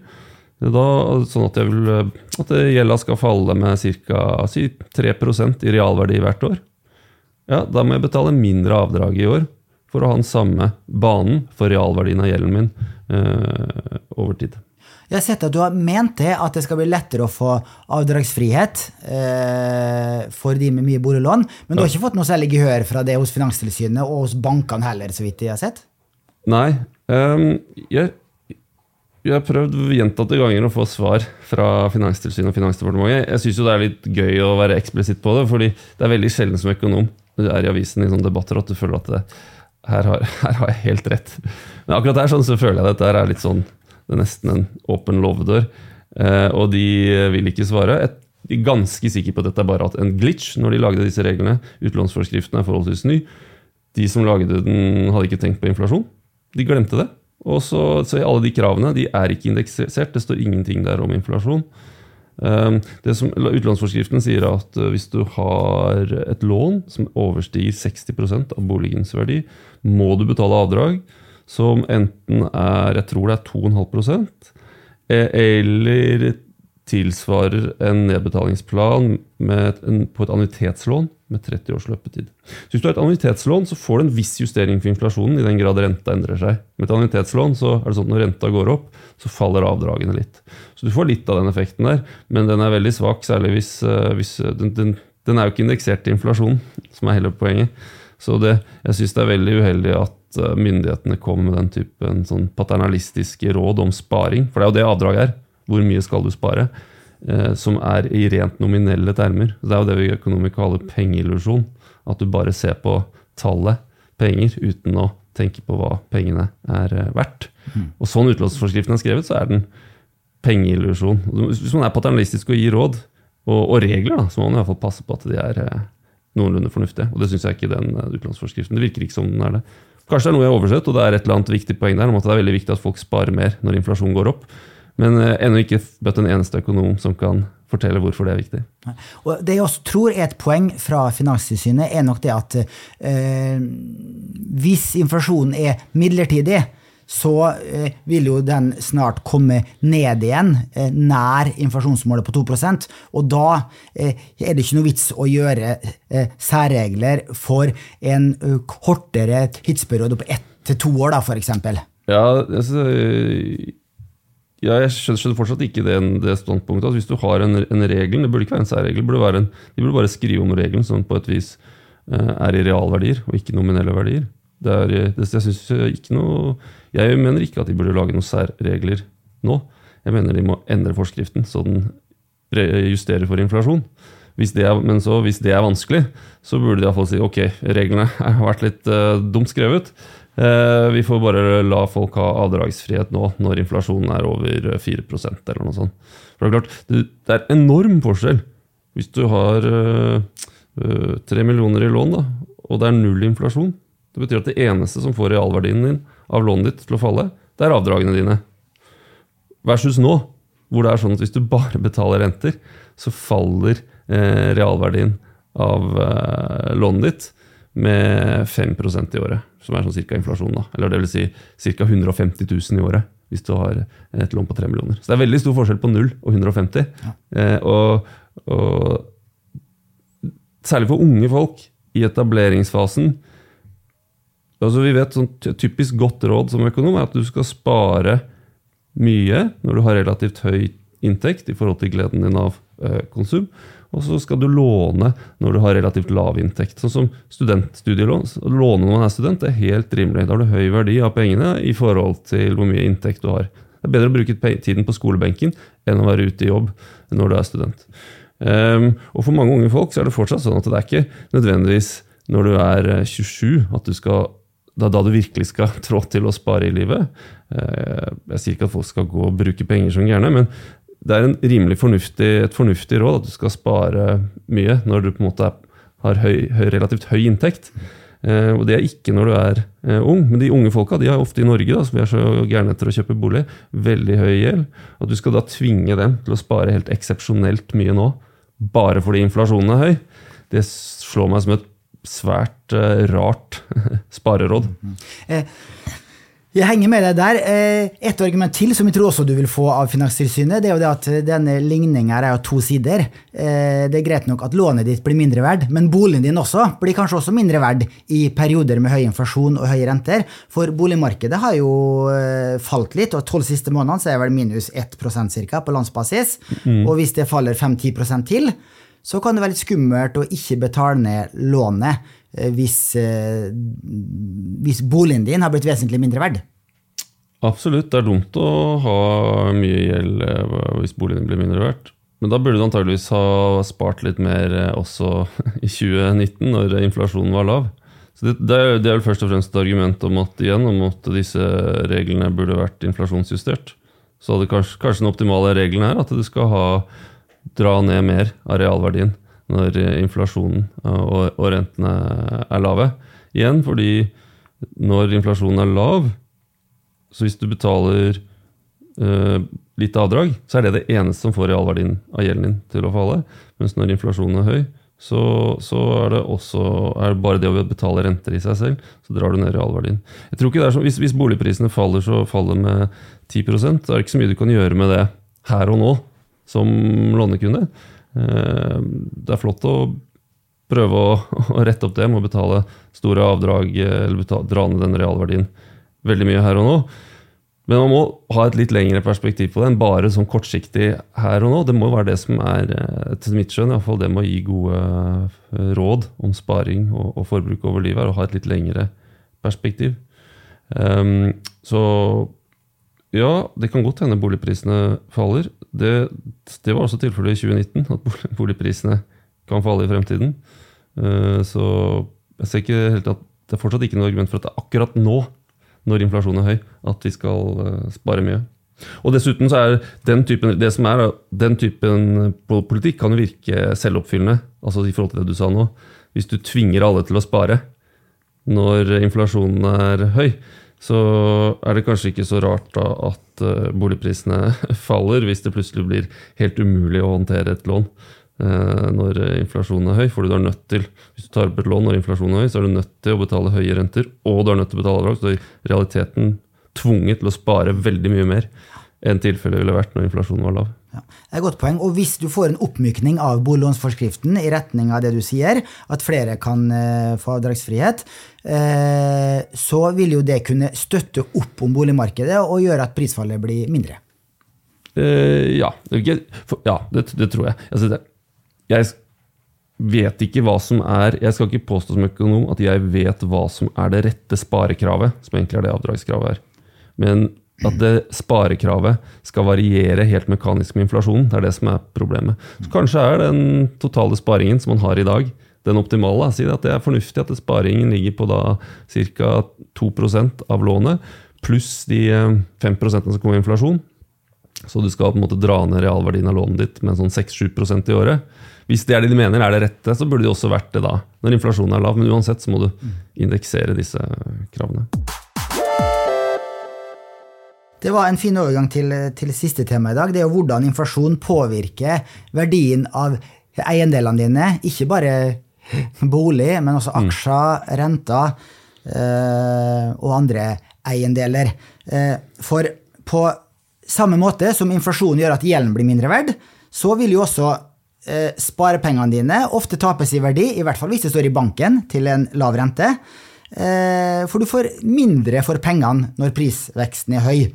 Da, sånn at, jeg eh, at gjelda skal falle med ca. Si 3 i realverdi hvert år. Ja, da må jeg betale mindre avdrag i år for å ha den samme banen for realverdien av gjelden min eh, over tid. Jeg har sett at du har ment det, at det skal bli lettere å få avdragsfrihet eh, for de med mye boliglån, men du har ikke fått noe særlig gehør fra det hos Finanstilsynet og hos bankene heller, så vidt jeg har sett? Nei. Um, jeg, jeg har prøvd gjentatte ganger å få svar fra Finanstilsynet og Finansdepartementet. Jeg syns det er litt gøy å være eksplisitt på det, fordi det er veldig sjelden som økonom når du er i avisen i sånne debatter at du føler at det, her, har, her har jeg helt rett. Men akkurat her sånn, så føler jeg at dette er litt sånn det er nesten en åpen låvedør. Eh, og de vil ikke svare. Et, de er ganske sikre på at dette er bare en glitch når de lagde disse reglene. Utlånsforskriften er forholdsvis ny. De som lagde den, hadde ikke tenkt på inflasjon. De glemte det. Og så, så alle de kravene de er ikke indeksert. Det står ingenting der om inflasjon. Um, det som, utlånsforskriften sier at hvis du har et lån som overstiger 60% av boligens verdi, må du betale avdrag som enten er jeg tror det er 2,5 eh, eller tilsvarer en nedbetalingsplan en, på et annuitetslån med 30 års løpetid. Så Hvis du har et annuitetslån, så får du en viss justering for inflasjonen i den grad renta endrer seg. Med et annuitetslån så er det sånn at når renta går opp, så faller avdragene litt. Så du får litt av den effekten der, men den er veldig svak, særlig hvis, eh, hvis den, den, den er jo ikke indeksert til inflasjonen, som er hele poenget. Så det, jeg syns det er veldig uheldig at at eh, myndighetene kommer med den typen sånn paternalistiske råd om sparing. For det er jo det avdraget er. Hvor mye skal du spare? Eh, som er i rent nominelle termer. Det er jo det vi i økonomi kaller pengeillusjon. At du bare ser på tallet penger uten å tenke på hva pengene er eh, verdt. Mm. Og sånn utlånsforskriften er skrevet, så er den pengeillusjon. Hvis man er paternalistisk og gir råd, og, og regler, da, så må man i hvert fall passe på at de er noenlunde fornuftige. Og det syns jeg ikke den utlånsforskriften. Det virker ikke som den er det. Kanskje det er noe jeg har oversett, og det er et eller annet viktig poeng der om at det er veldig viktig at folk sparer mer når inflasjonen går opp. Men uh, ennå ikke møtt en eneste økonom som kan fortelle hvorfor det er viktig. Og det jeg også tror er et poeng fra Finanstilsynet, er nok det at eh, hvis inflasjonen er midlertidig, så eh, vil jo den snart komme ned igjen, eh, nær inflasjonsmålet på 2 Og da eh, er det ikke noe vits å gjøre eh, særregler for en kortere tidsperiode på ett til to år, da, f.eks. Ja, altså, ja, jeg skjønner fortsatt ikke det, det standpunktet. Altså, hvis du har en, en, regel, det burde ikke være en særregel, burde være en, de burde bare skrive om regelen sånn på et vis eh, er i realverdier og ikke nominelle verdier. Er, det, jeg, synes noe, jeg mener ikke at de burde lage noen særregler nå. Jeg mener de må endre forskriften så den justerer for inflasjon. Hvis er, men så, hvis det er vanskelig, så burde de iallfall si ok, reglene har vært litt uh, dumt skrevet. Uh, vi får bare la folk ha avdragsfrihet nå, når inflasjonen er over 4% eller noe sånt. For Det er klart, det er enorm forskjell hvis du har uh, tre millioner i lån, da, og det er null inflasjon. Det betyr at det eneste som får realverdien din av lånet ditt til å falle, det er avdragene dine. Versus nå, hvor det er sånn at hvis du bare betaler renter, så faller eh, realverdien av eh, lånet ditt med 5% i året, som er sånn cirka inflasjon. da, Eller det vil si ca. 150 000 i året hvis du har et lån på 3 millioner. Så det er veldig stor forskjell på 0 og 150. Ja. Eh, og, og, særlig for unge folk i etableringsfasen altså Vi vet sånn typisk godt råd som økonom er at du skal spare mye når du har relativt høy inntekt i forhold til gleden din av eh, konsum og så skal du låne når du har relativt lav inntekt. Sånn som studentstudielån. Å låne når man er student, er helt rimelig. Da har du høy verdi av pengene i forhold til hvor mye inntekt du har. Det er bedre å bruke tiden på skolebenken enn å være ute i jobb når du er student. Um, og for mange unge folk så er det fortsatt sånn at det er ikke nødvendigvis når du er 27 eh, at du skal det er da du virkelig skal trå til å spare i livet. Eh, jeg sier ikke at folk skal gå og bruke penger som gærne, men det er rimelig fornuftig, et fornuftig råd at du skal spare mye når du på en måte har høy, relativt høy inntekt. Eh, og Det er ikke når du er eh, ung, men de unge folka de har ofte i Norge, da, som er så gærne etter å kjøpe bolig, veldig høy gjeld. Og du skal da tvinge dem til å spare helt eksepsjonelt mye nå, bare fordi inflasjonen er høy. Det slår meg som et svært eh, rart spareråd. Eh, jeg henger med deg der. Eh, et argument til som jeg tror også du vil få av Finanstilsynet, det er jo det at denne ligninga er jo to sider. Det er greit nok at lånet ditt blir mindre verd, men boligen din også blir kanskje også mindre verd i perioder med høy inflasjon og høye renter. For boligmarkedet har jo falt litt, og tolv siste månedene så er det vel minus 1% ca. på landsbasis. Mm. Og hvis det faller 5-10% til, så kan det være litt skummelt å ikke betale ned lånet Eh, hvis, eh, hvis, boligen din har blitt vesentlig mindre verd? Absolutt. Det er dumt å ha mye gjeld eh, hvis boligen blir mindre verdt. Men da burde du antageligvis ha spart litt mer også i 2019, når inflasjonen var lav. Så det, det, er, det først og fremst et argument om at, igjen, om at disse reglene burde vært inflasjonsjustert. Så hadde kanskje, kanskje den optimale regelen her at du skal ha, dra ned mer av realverdien når inflasjonen og, og rentene er lave. Igjen fordi når inflasjonen er lav, så hvis du betaler uh, litt avdrag, så er det det eneste som får realverdien av gjelden din til å falle. Mens når inflasjonen er høy, så, så er det også er bare det å betale renter i seg selv, så drar du ned realverdien. Jeg tror ikke det er sånn, hvis, hvis boligprisene faller, så faller med 10 så er det ikke så mye du kan gjøre med det her og nå som lånekunde. Eh, det er flott å prøve å, å rette opp det med å betale store avdrag eller betale, dra ned den realverdien veldig mye her og nå. Men man må ha et litt lengre perspektiv på det enn bare sånn kortsiktig her og nå. Det må være det som er, eh, til mitt skjønn, iallfall det med å gi gode eh, råd om sparing og, og forbruk over livet, er å ha et litt lengre perspektiv. Um, så ja, det kan godt hende boligprisene faller. Det, det var også tilfellet i 2019, at boligprisene kan falle i fremtiden. Uh, så jeg ser ikke helt at det er fortsatt ikke noe argument for at det er akkurat nå, når inflasjonen er høy, at vi skal uh, spare mye. Og dessuten så er den typen, det som er, den typen politikk kan jo virke selvoppfyllende. altså i forhold til det du sa nå. Hvis du tvinger alle til å spare når inflasjonen er høy, så er det kanskje ikke så rart da at eh, boligprisene faller, hvis det plutselig blir helt umulig å håndtere et lån eh, når inflasjonen er høy. For du er nødt til, Hvis du tar opp et lån når inflasjonen er høy, så er du nødt til å betale høye renter, og du er nødt til å betale avdrag. Så i realiteten tvunget til å spare veldig mye mer enn tilfellet ville vært når inflasjonen var lav. Ja, det er et godt poeng. Og hvis du får en oppmykning av boliglånsforskriften i retning av det du sier, at flere kan uh, få avdragsfrihet, uh, så vil jo det kunne støtte opp om boligmarkedet og gjøre at prisfallet blir mindre. Uh, ja, ja det, det, tror jeg. Altså, det, jeg vet ikke hva som er Jeg skal ikke påstå som økonom at jeg vet hva som er det rette sparekravet, som egentlig er det avdragskravet her. Men at det sparekravet skal variere helt mekanisk med inflasjonen. Det er det som er problemet. Så Kanskje er den totale sparingen som man har i dag, den optimale. Si at det er fornuftig at sparingen ligger på da ca. 2% av lånet, pluss de 5 eh, som kommer i inflasjon. Så du skal på en måte dra ned realverdien av lånet ditt med sånn 6-7% i året. Hvis det er det de mener er det rette, så burde det også vært det da, når inflasjonen er lav. Men uansett så må du indeksere disse kravene. Det var en fin overgang til, til siste tema i dag. Det er jo hvordan inflasjon påvirker verdien av eiendelene dine. Ikke bare bolig, men også mm. aksjer, renter øh, og andre eiendeler. Eh, for på samme måte som inflasjonen gjør at gjelden blir mindre verd, så vil jo også eh, sparepengene dine ofte tapes i verdi, i hvert fall hvis det står i banken til en lav rente. Eh, for du får mindre for pengene når prisveksten er høy.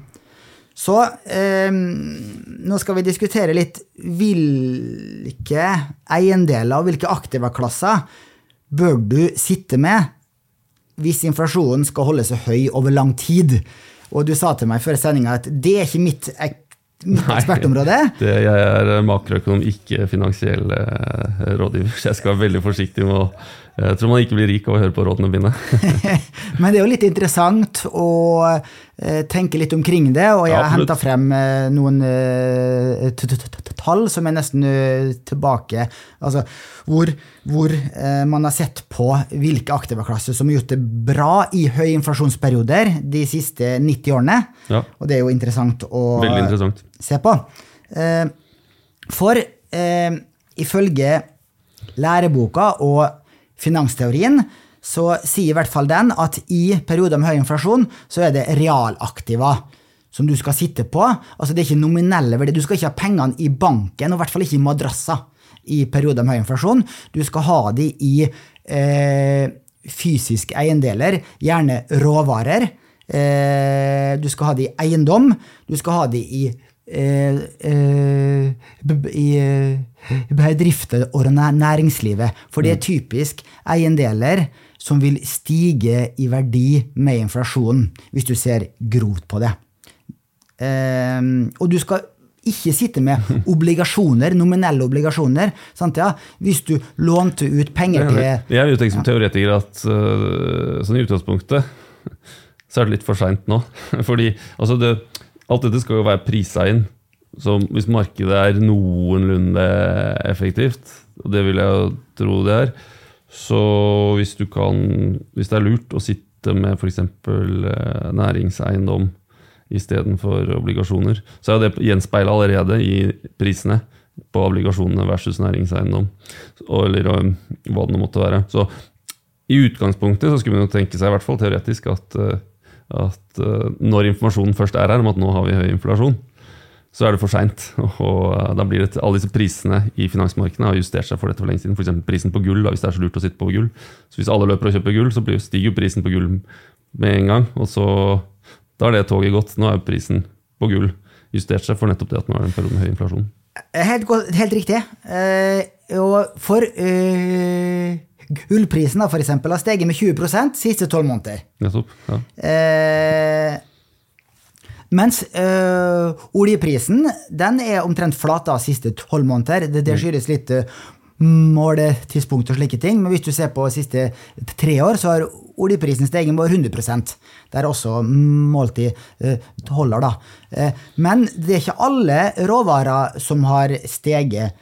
Så eh, nå skal vi diskutere litt hvilke eiendeler og hvilke aktivaklasser bør du sitte med hvis inflasjonen skal holde seg høy over lang tid. Og du sa til meg før sendinga at det er ikke mitt, mitt ekspertområde. Det, jeg er makroøkonom, ikke finansiell eh, rådgiver, så jeg skal være veldig forsiktig med å jeg tror man ikke blir rik av å høre på rådene mine. Men det er jo litt interessant å eh, tenke litt omkring det, og jeg har henta frem eh, noen eh, tall som er nesten tilbake Altså hvor, hvor man har sett på hvilke aktivaklasser som har gjort det bra i høye inflasjonsperioder de siste 90 årene. Ja. Og det er jo interessant å interessant. se på. For ifølge læreboka og finansteorien, så sier i hvert fall den at i perioder med høy inflasjon så er det realaktiva som du skal sitte på. Altså Det er ikke nominelle verdier. Du skal ikke ha pengene i banken, og i hvert fall ikke i madrasser i perioder med høy inflasjon. Du skal ha de i eh, fysiske eiendeler, gjerne råvarer. Eh, du skal ha de i eiendom. Du skal ha de i i eh, bedrifter og næringslivet. For det er mm. typisk eiendeler som vil stige i verdi med inflasjonen, hvis du ser grovt på det. Og du skal ikke sitte med obligasjoner, nominelle obligasjoner. Sant, ja? Hvis du lånte ut penger til Jeg vil jo tenke som teoretiker at sånn i utgangspunktet så er det litt for seint nå. Fordi altså det, Alt dette skal jo være prisa inn. Så hvis markedet er noenlunde effektivt, og det vil jeg jo tro det er, så hvis du kan Hvis det er lurt å sitte med f.eks. Eh, næringseiendom istedenfor obligasjoner, så er det gjenspeila allerede i prisene på obligasjonene versus næringseiendom, eller eh, hva det nå måtte være. Så i utgangspunktet så skulle man jo tenke seg, i hvert fall teoretisk, at eh, at uh, når informasjonen først er her om at nå har vi høy inflasjon, så er det for seint. Og uh, da blir det alle disse prisene i finansmarkedene har justert seg for dette for lenge siden. F.eks. prisen på gull, da, hvis det er så lurt å sitte på gull. Så hvis alle løper og kjøper gull, så stiger jo prisen på gull med en gang. Og så da er det toget gått. Nå er prisen på gull justert seg for nettopp det at nå er det en periode med høy inflasjon. Helt, helt riktig. Uh og for eh, gullprisen da, for eksempel, har steget med 20 siste tolv måneder. Nettopp. Ja. Eh, mens eh, oljeprisen den er omtrent flat da siste tolv måneder. Det, det skyldes litt øh, måletidspunkt og slike ting. Men hvis du ser på siste tre år, så har oljeprisen steget med 100% Det er også målt i øh, dollar, da. Eh, men det er ikke alle råvarer som har steget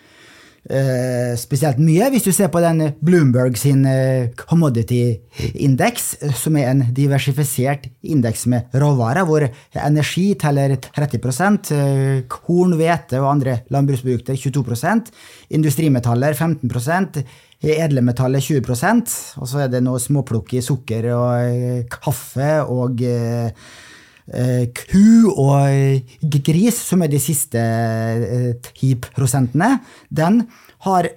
eh, spesielt mye. Hvis du ser på den Bloomberg sin eh, commodity-indeks, eh, som er en diversifisert indeks med råvarer, hvor energi teller 30 eh, korn, hvete og andre landbruksprodukter 22% industrimetaller 15 edle metaller 20% og så er det noe småplukk i sukker og kaffe og eh, ku og gris, som er de siste eh, 10 prosentene, den har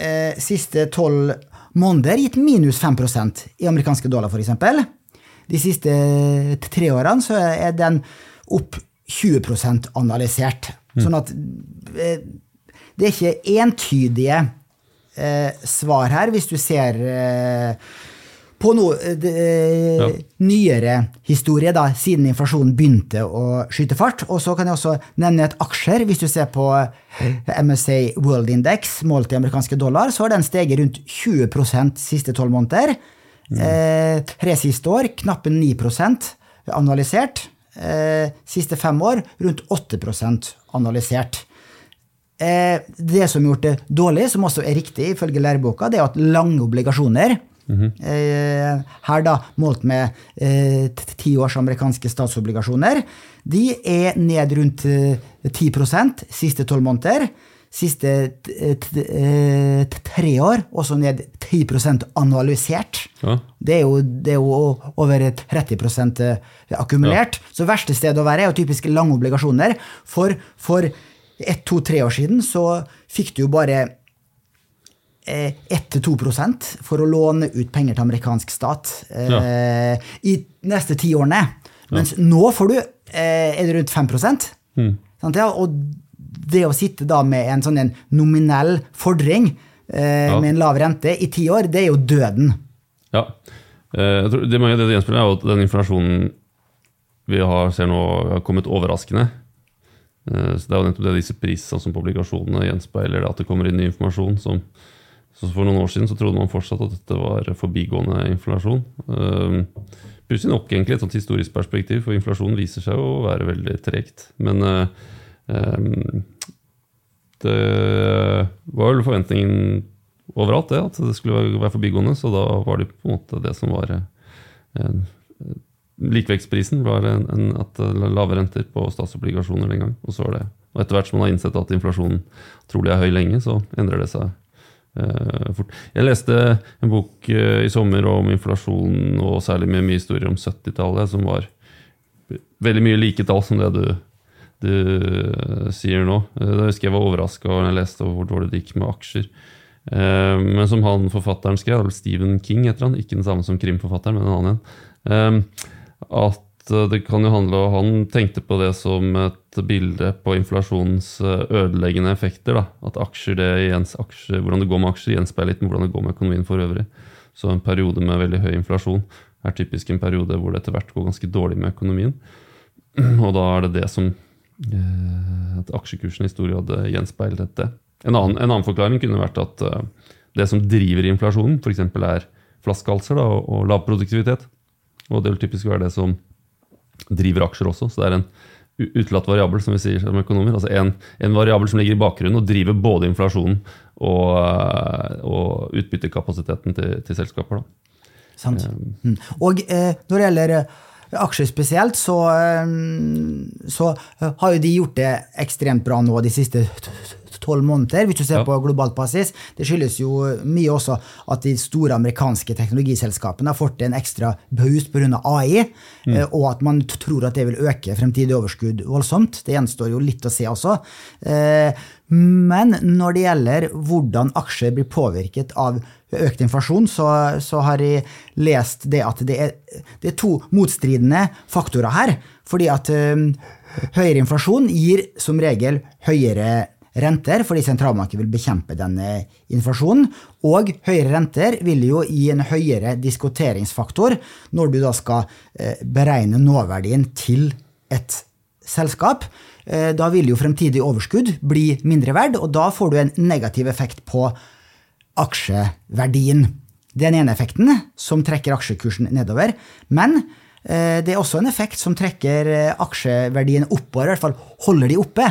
eh, siste tolv måneder gitt minus 5% i amerikanske dollar, f.eks. De siste tre årene så er den opp 20% analysert. Sånn at eh, det er ikke entydige eh, svar her, hvis du ser eh, på noe eh, Ja. nyere historie, da, siden inflasjonen begynte å skyte fart. Og så kan jeg også nevne et aksjer. Hvis du ser på MSA World Index, målt i amerikanske dollar, så har den steget rundt 20% siste tolv måneder. Eh, tre siste år knappe 9 analysert. Eh, siste fem år rundt 8 analysert. Eh, det som har gjort det dårlig, som også er riktig ifølge læreboka, det er at lange obligasjoner eh, Her da målt med eh, ti års amerikanske statsobligasjoner. De er ned rundt eh, 10 siste tolv måneder. Siste eh, eh, tre år også ned 10 analysert. Ja. Det er, jo, det er jo over 30% akkumulert. Så verste sted å være er jo typisk lange obligasjoner. For, for ett, to, tre år siden så fikk du jo bare eh, 1-2% for å låne ut penger til amerikansk stat eh, i neste ti årene. Mens nå får du eh, er det rundt 5 sant, ja? Og det å sitte da med en sånn en nominell fordring eh, Ja. med en lav rente i ti år, det er jo døden. Ja. Eh, det mange det gjenspeiler, er jo at den informasjonen vi har, ser nå, har kommet overraskende. Eh, Så Det er jo nettopp det disse prisene som publikasjonene gjenspeiler, at det kommer inn ny informasjon. Som, så For noen år siden så trodde man fortsatt at dette var forbigående inflasjon. Eh, Putin opp egentlig et sånt historisk perspektiv, for inflasjon viser seg å være veldig tregt. Men eh, eh, det var vel forventningen overalt, det, at det skulle være forbigående. Så da var det på en måte det som var eh, Likevektsprisen var en, en, at lave renter på statsobligasjoner den gang. Og og etter hvert som man har innsett at inflasjonen trolig er høy lenge, så endrer det seg eh, fort. Jeg leste en bok eh, i sommer om inflasjon, og særlig med mye historier om 70-tallet, som var veldig mye like tall som det du, du eh, sier nå. Eh, Da husker jeg var overraska da jeg leste hvor dårlig det gikk med aksjer. Eh, Men som han forfatteren skrev, Stephen King heter han, ikke den samme som krimforfatteren, men en annen en, eh, eh, det kan jo handle om Han tenkte på det som et bilde på inflasjonens eh, ødeleggende effekter. Da. At aksjer, det aksjer, hvordan det går med aksjer, gjenspeiler litt med hvordan det går med økonomien for øvrig. Så en periode med veldig høy inflasjon er typisk en periode hvor det etter hvert går ganske dårlig med økonomien. Og da er det det som eh, At aksjekursen i stor grad gjenspeiler dette. En annen, en annen forklaring kunne vært at det som driver inflasjonen, f.eks. er flaskehalser og, og lav produktivitet. Og det vil typisk være det som driver aksjer også. Så det er en utelatt variabel, som vi sier som økonomer. Altså en, en variabel som ligger i bakgrunnen og driver både inflasjonen og, eh, og utbyttekapasiteten til, til selskaper. Sant? Mm. Og eh, når det gjelder eh, aksjer spesielt, så, eh, så eh, har jo de gjort det ekstremt bra nå de siste tolv måneder, hvis du ser Ja. på globalt basis. Det skyldes jo mye også at de store amerikanske teknologiselskapene har fått en ekstra boost pga. AI, mm. og at man tror at det vil øke fremtidig overskudd voldsomt. Det gjenstår jo litt å se også. Eh, Men når det gjelder hvordan aksjer blir påvirket av økt inflasjon, så, så har jeg lest det at det er, det er to motstridende faktorer her. Fordi at um, høyere inflasjon gir som regel høyere renter, fordi sentralbanken vil bekjempe denne inflasjonen. Og høyere renter vil jo gi en høyere diskoteringsfaktor, når du da skal eh, beregne nåverdien til et selskap. Eh, da vil jo fremtidig overskudd bli mindre verd, og da får du en negativ effekt på aksjeverdien. Det er den ene effekten, som trekker aksjekursen nedover. Men det er også en effekt som trekker aksjeverdien oppover, i hvert fall holder de oppe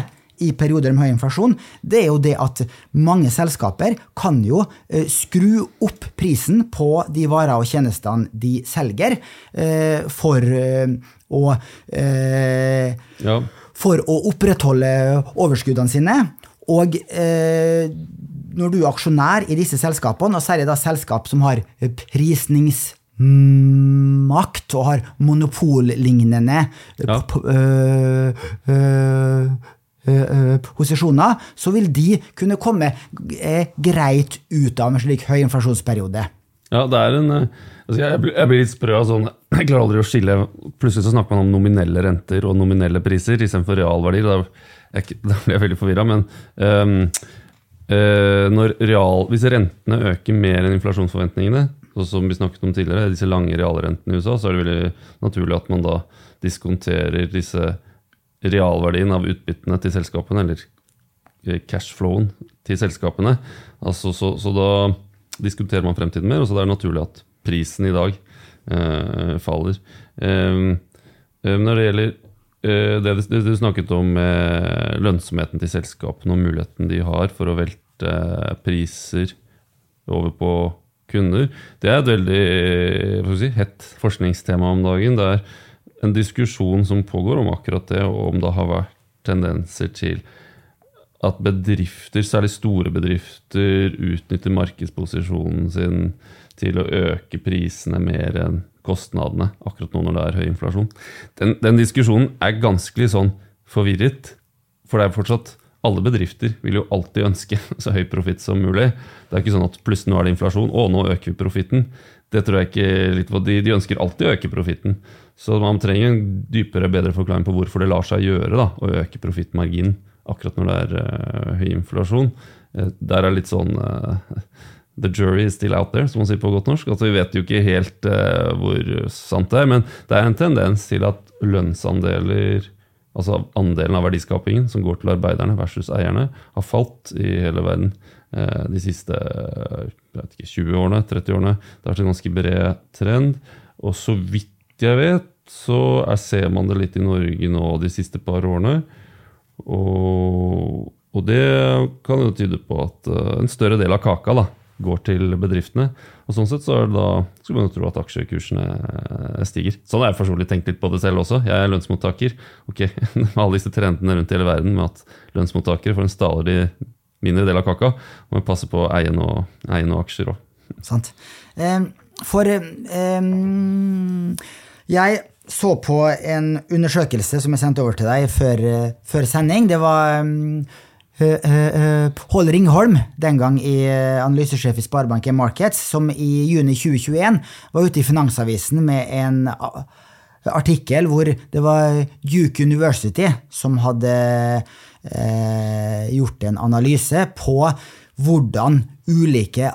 i perioder med høy inflasjon, det er jo det at mange selskaper kan jo eh, skru opp prisen på de varer og tjenestene de selger, eh, for eh, å ja. For å opprettholde overskuddene sine. Og når du er aksjonær i disse selskapene, og særlig da selskap som har prisnings makt og har monopollignende ja. Posisjoner, så vil de kunne komme eh, greit ut av en slik høy inflasjonsperiode. Ja, det er en altså jeg, blir litt sprø av sånn Jeg klarer aldri å skille Plutselig så snakker man om nominelle renter og nominelle priser istedenfor realverdier. Da, jeg, da blir jeg veldig forvirra. Men um, uh, real, hvis rentene øker mer enn inflasjonsforventningene, som vi snakket om tidligere, disse lange realrentene i USA, så er det veldig naturlig at man da diskonterer disse realverdien av utbyttene til selskapene, eller eh, cashflowen til selskapene. Altså, så, så, da diskuterer man fremtiden mer, og så det er naturlig at prisen i dag eh, faller. Eh, når det gjelder eh, det, du snakket om eh, lønnsomheten til selskapene og muligheten de har for å velte priser over på kunder, det er et veldig si, hett forskningstema om dagen. det er en diskusjon som pågår om akkurat det, og om det har vært tendenser til at bedrifter, særlig store bedrifter, utnytter markedsposisjonen sin til å øke prisene mer enn kostnadene, akkurat nå når det er høy inflasjon. Den, den diskusjonen er ganske sånn forvirret, for det er fortsatt alle bedrifter vil jo alltid ønske så høy profitt som mulig. Det er ikke sånn at plutselig nå er det inflasjon, og nå øker vi profitten. Det tror jeg ikke litt på. De, de ønsker alltid å øke profitten. Så man trenger en dypere, bedre forklaring på hvorfor det lar seg gjøre da, å øke profittmarginen akkurat når det er uh, høy inflasjon. Uh, der er litt sånn uh, The jury is still out there, som man sier på godt norsk. Altså, vi vet jo ikke helt hvor sant det er, men det er en tendens til at lønnsandeler altså andelen av verdiskapingen som går til arbeiderne versus eierne, har falt i hele verden de siste ikke, 20 årene, 30 årene. Det har vært en ganske bred trend. Og så vidt jeg vet, så er, ser man det litt i Norge nå de siste par årene. Og, og det kan jo tyde på at uh, en større del av kaka da, går til bedriftene. Og sånn sett så er det da, skulle man jo tro at aksjekursene eh, stiger. Sånn har jeg for tenkt litt på det selv også. Jeg er lønnsmottaker. Ok, Med alle disse trendene rundt hele verden med at lønnsmottakere får en stadig mindre del av kaka, Og passe på å eie noe, eie noe aksjer òg. Sant. For um, jeg så på en undersøkelse som jeg sendte over til deg før, før sending. Det var um, Pål Ringholm, den gang i analysesjef i Sparebanken Markets, som i juni 2021 var ute i Finansavisen med en artikkel hvor det var Duke University som hadde eh, gjort en analyse på hvordan ulike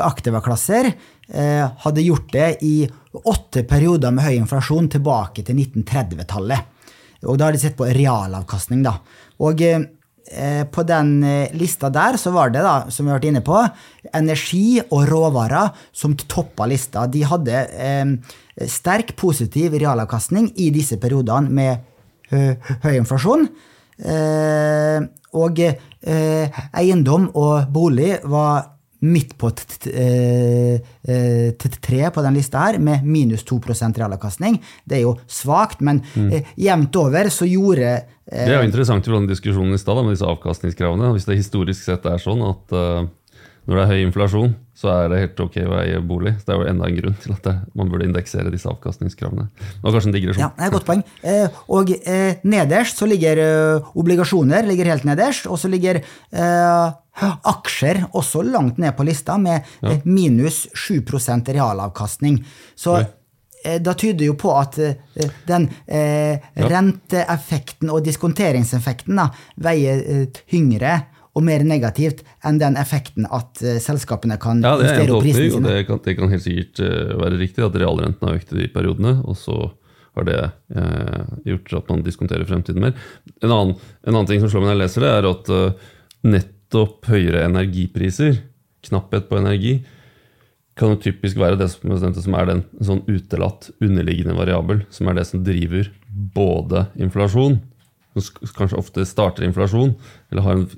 aktivaklasser eh, hadde gjort det i åtte perioder med høy inflasjon tilbake til 1930-tallet. Og da har de sett på realavkastning, da. Og eh, på den eh, lista der så var det, da, som vi har vært inne på, energi og råvarer som toppa lista. De hadde eh, sterk positiv realavkastning i disse periodene med høy inflasjon. Eh, og eh, eiendom og bolig var midt på eh, eh, tre på den lista her, med minus 2% realavkastning. Det er jo svakt, men mm. jevnt over så gjorde Det er jo interessant i den diskusjonen i stad med disse avkastningskravene. Hvis det historisk sett er sånn at når det er høy inflasjon, så er det helt ok å eie bolig. Så det er jo enda en grunn til at det, man burde indeksere disse avkastningskravene. Det var kanskje en digresjon. Ja, det er et godt poeng. Eh, og eh, nederst så ligger eh, obligasjoner ligger helt nederst, og så ligger aksjer også langt ned på lista, med ja. minus 7% realavkastning. Så eh, da tyder jo på at eh, den eh, renteeffekten og diskonteringseffekten da, veier eh, tyngre og mer negativt enn den effekten at eh, selskapene kan Ja, er justere opp prisene sine. det kan, det kan helt sikkert eh, være riktig at realrenten har økt i de periodene, og så har det eh, gjort at man diskonterer fremtiden mer. En annen, en annen ting som slår meg når jeg leser det, er at uh, nettopp høyere energipriser, knapphet på energi, kan jo typisk være det som, som er den sånn utelatt underliggende variabel, som er det som driver både inflasjon, som kanskje ofte starter inflasjon, eller har en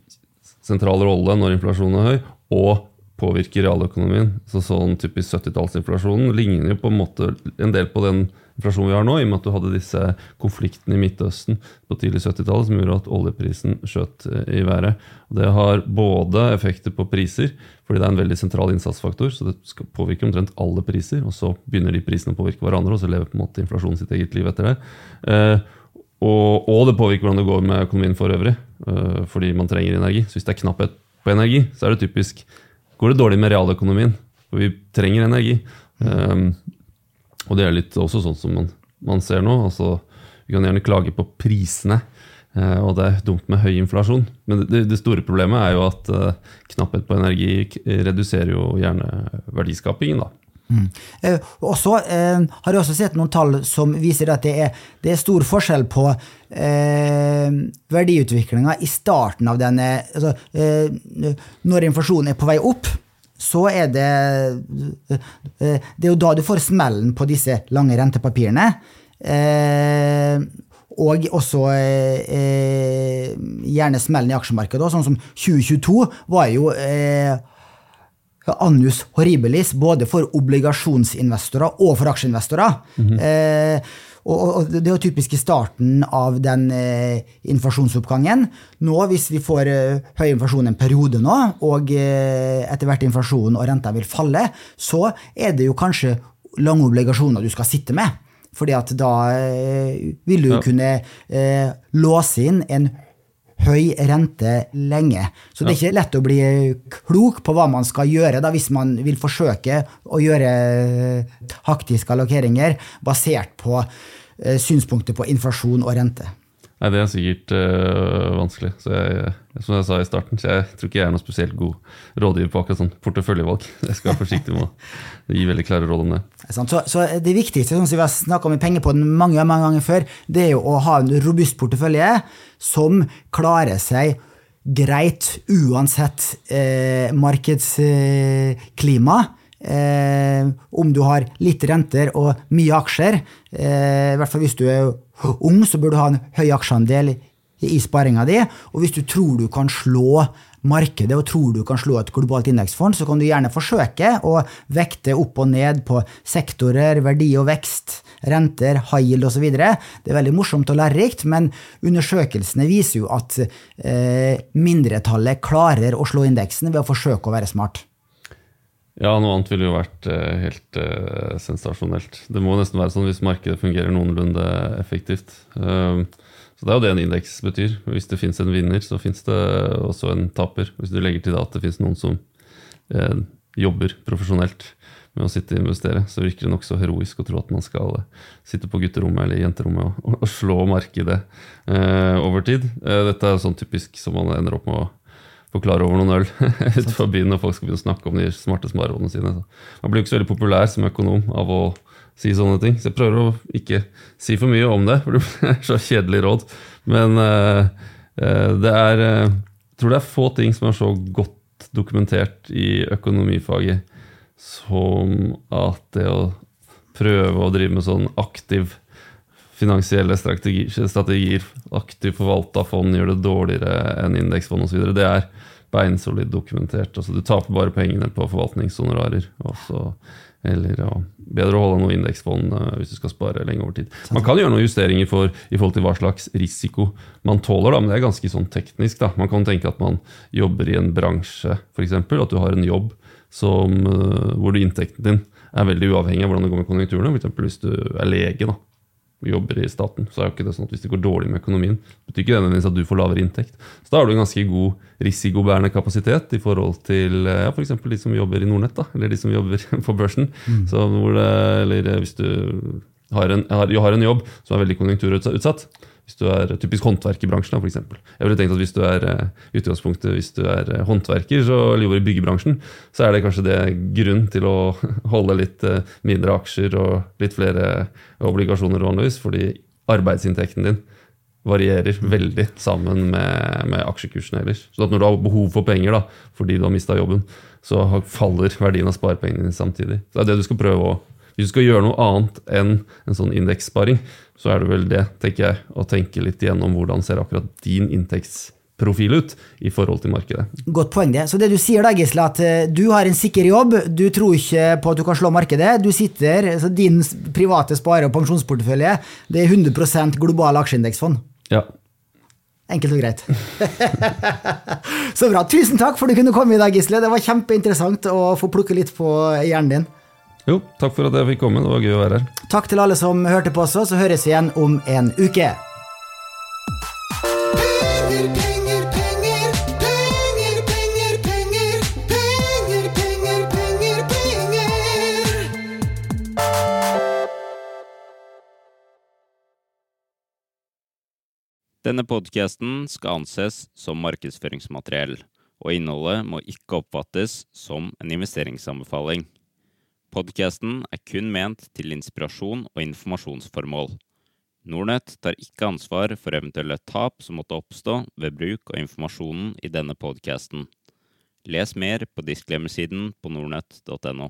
sentral rolle når inflasjonen er høy, og påvirker realøkonomien. Så sånn typisk 70-tallsinflasjonen ligner jo på en måte en del på den inflasjonen vi har nå, i og med at du hadde disse konfliktene i Midtøsten på tidlig 70-tallet som gjorde at oljeprisen skjøt eh, i været. Og det har både effekter på priser, fordi det er en veldig sentral innsatsfaktor, så det skal påvirke omtrent alle priser, og så begynner de prisene å påvirke hverandre, og så lever på en måte inflasjonen sitt eget liv etter det. Eh, og, det påvirker hvordan det går med økonomien for øvrig, fordi man trenger energi. Så hvis det er knapphet på energi, så er det typisk går det dårlig med realøkonomien. For vi trenger energi. Um, og det er litt også sånn som man, man ser nå. altså Vi kan gjerne klage på prisene, uh, og det er dumt med høy inflasjon. Men det, det store problemet er jo at uh, knapphet på energi reduserer jo gjerne verdiskapingen. da. Eh, og så eh, har jeg også sett noen tall som viser at det er, det er stor forskjell på eh, verdiutviklinga i starten av denne altså, eh, Når inflasjonen er på vei opp, så er det eh, Det er jo da du får smellen på disse lange rentepapirene. Eh, og også gjerne smellen i aksjemarkedet. Sånn som 2022 var jo eh, annus horribilis både for obligasjonsinvestorer og for aksjeinvestorer. eh, og, og det er jo typisk i starten av den eh, inflasjonsoppgangen. Nå, hvis vi får eh, høy inflasjon en periode nå, og eh, etter hvert inflasjonen og renta vil falle, så er det jo kanskje lange obligasjoner du skal sitte med. Fordi at da eh, vil du Ja. kunne eh, låse inn en høy rente lenge. Så det er ikke lett å bli klok på hva man skal gjøre da, hvis man vil forsøke å gjøre taktiske allokeringer basert på eh, synspunkter på inflasjon og rente. Nei, Det er sikkert øh, vanskelig. Så jeg, som jeg sa i starten, så jeg tror ikke jeg er noe spesielt god rådgiver på akkurat sånn porteføljevalg. Jeg skal være forsiktig med å gi veldig klare råd om det. Så, så det viktigste, som vi har snakka om i Pengepodden mange, mange ganger før, det er jo å ha en robust portefølje som klarer seg greit uansett eh, markedsklima. Eh, om du har litt renter og mye aksjer, eh, i hvert fall hvis du er ung, så bør du ha en høy aksjeandel i sparinga di. Og hvis du tror du kan slå markedet og tror du kan slå et globalt indeksfond, så kan du gjerne forsøke å vekte opp og ned på sektorer, verdi og vekst, renter, high yield osv. Det er veldig morsomt og lærerikt, men undersøkelsene viser jo at eh, mindretallet klarer å slå indeksen ved å forsøke å være smart. Ja, noe annet ville jo vært eh, helt eh, sensasjonelt. Det må nesten være sånn hvis markedet fungerer noenlunde effektivt. Um, så det er jo det en indeks betyr. Hvis det fins en vinner, så fins det også en taper. Hvis du legger til at det fins noen som eh, jobber profesjonelt med å sitte og investere, så virker det nokså heroisk å tro at man skal eh, sitte på gutterommet eller jenterommet og, og slå markedet eh, over tid. Eh, dette er sånn typisk som man ender opp med å forklare over noen øl utenfor byen når folk skal begynne å snakke om de smarte sparerådene sine. Så man blir jo ikke så veldig populær som økonom av å si sånne ting. Så jeg prøver å ikke si for mye om det, for det er så kjedelig råd. Men uh, eh, det er uh, Jeg tror det er få ting som er så godt dokumentert i økonomifaget som at det å prøve å drive med sånn aktiv finansielle strategier, strategier, aktivt forvalta fond gjør det dårligere enn indeksfond osv. Det er beinsolid dokumentert. Altså, du taper bare pengene på forvaltningshonorarer. og Eller ja, bedre å holde noe indeksfond eh, hvis du skal spare lenge over tid. Man kan gjøre noen justeringer for, i forhold til hva slags risiko man tåler, da, men det er ganske sånn teknisk. Da. Man kan tenke at man jobber i en bransje, f.eks. At du har en jobb som, eh, hvor du, inntekten din er veldig uavhengig av hvordan det går med konjunkturene. Eksempel hvis du er lege. da jobber i staten, så er jo ikke det sånn at hvis det går dårlig med økonomien, betyr ikke det nødvendigvis at du får lavere inntekt. Så da har du en ganske god risikobærende kapasitet i forhold til ja, f.eks. de som jobber i Nordnett, da, eller de som jobber på børsen. Mm. Det, eller hvis du har en, har, har en jobb som er veldig konjunkturutsatt, hvis du er typisk håndverkerbransjen, f.eks. Jeg ville tenkt at hvis du er eh, utgangspunktet, hvis du er eh, håndverker så, eller jobber i byggebransjen, så er det kanskje det grunn til å holde litt eh, mindre aksjer og litt flere obligasjoner vanligvis, fordi arbeidsinntekten din varierer veldig sammen med, med aksjekursene ellers. Så når du har behov for penger da, fordi du har mista jobben, så faller verdien av sparepengene dine samtidig. Så det er det du skal prøve å hvis du skal gjøre noe annet enn en sånn indekssparing, så er det vel det, tenker jeg, å tenke litt igjennom hvordan ser akkurat din inntektsprofil ut i forhold til markedet. Godt poeng, det. Så det du sier da, Gisle, at eh, du har en sikker jobb, du tror ikke på at du kan slå markedet. Du sitter, så Din private spare- og pensjonsportefølje det er 100% global aksjeindeksfond. Ja. Enkelt og greit. så bra. Tusen takk for at du kunne komme i dag, Gisle. Det var kjempeinteressant å få plukke litt på hjernen din. Jo, takk for at jeg fikk komme. Det var gøy å være her. Takk til alle som hørte på også, så høres vi igjen om en uke. Denne podkasten skal anses som markedsføringsmateriell, og innholdet må ikke oppfattes som en investeringsanbefaling. Podkasten er kun ment til inspirasjon og informasjonsformål. Nornett tar ikke ansvar for eventuelle tap som måtte oppstå ved bruk av informasjonen i denne podkasten. Les mer på disklemmesiden på nordnett.no.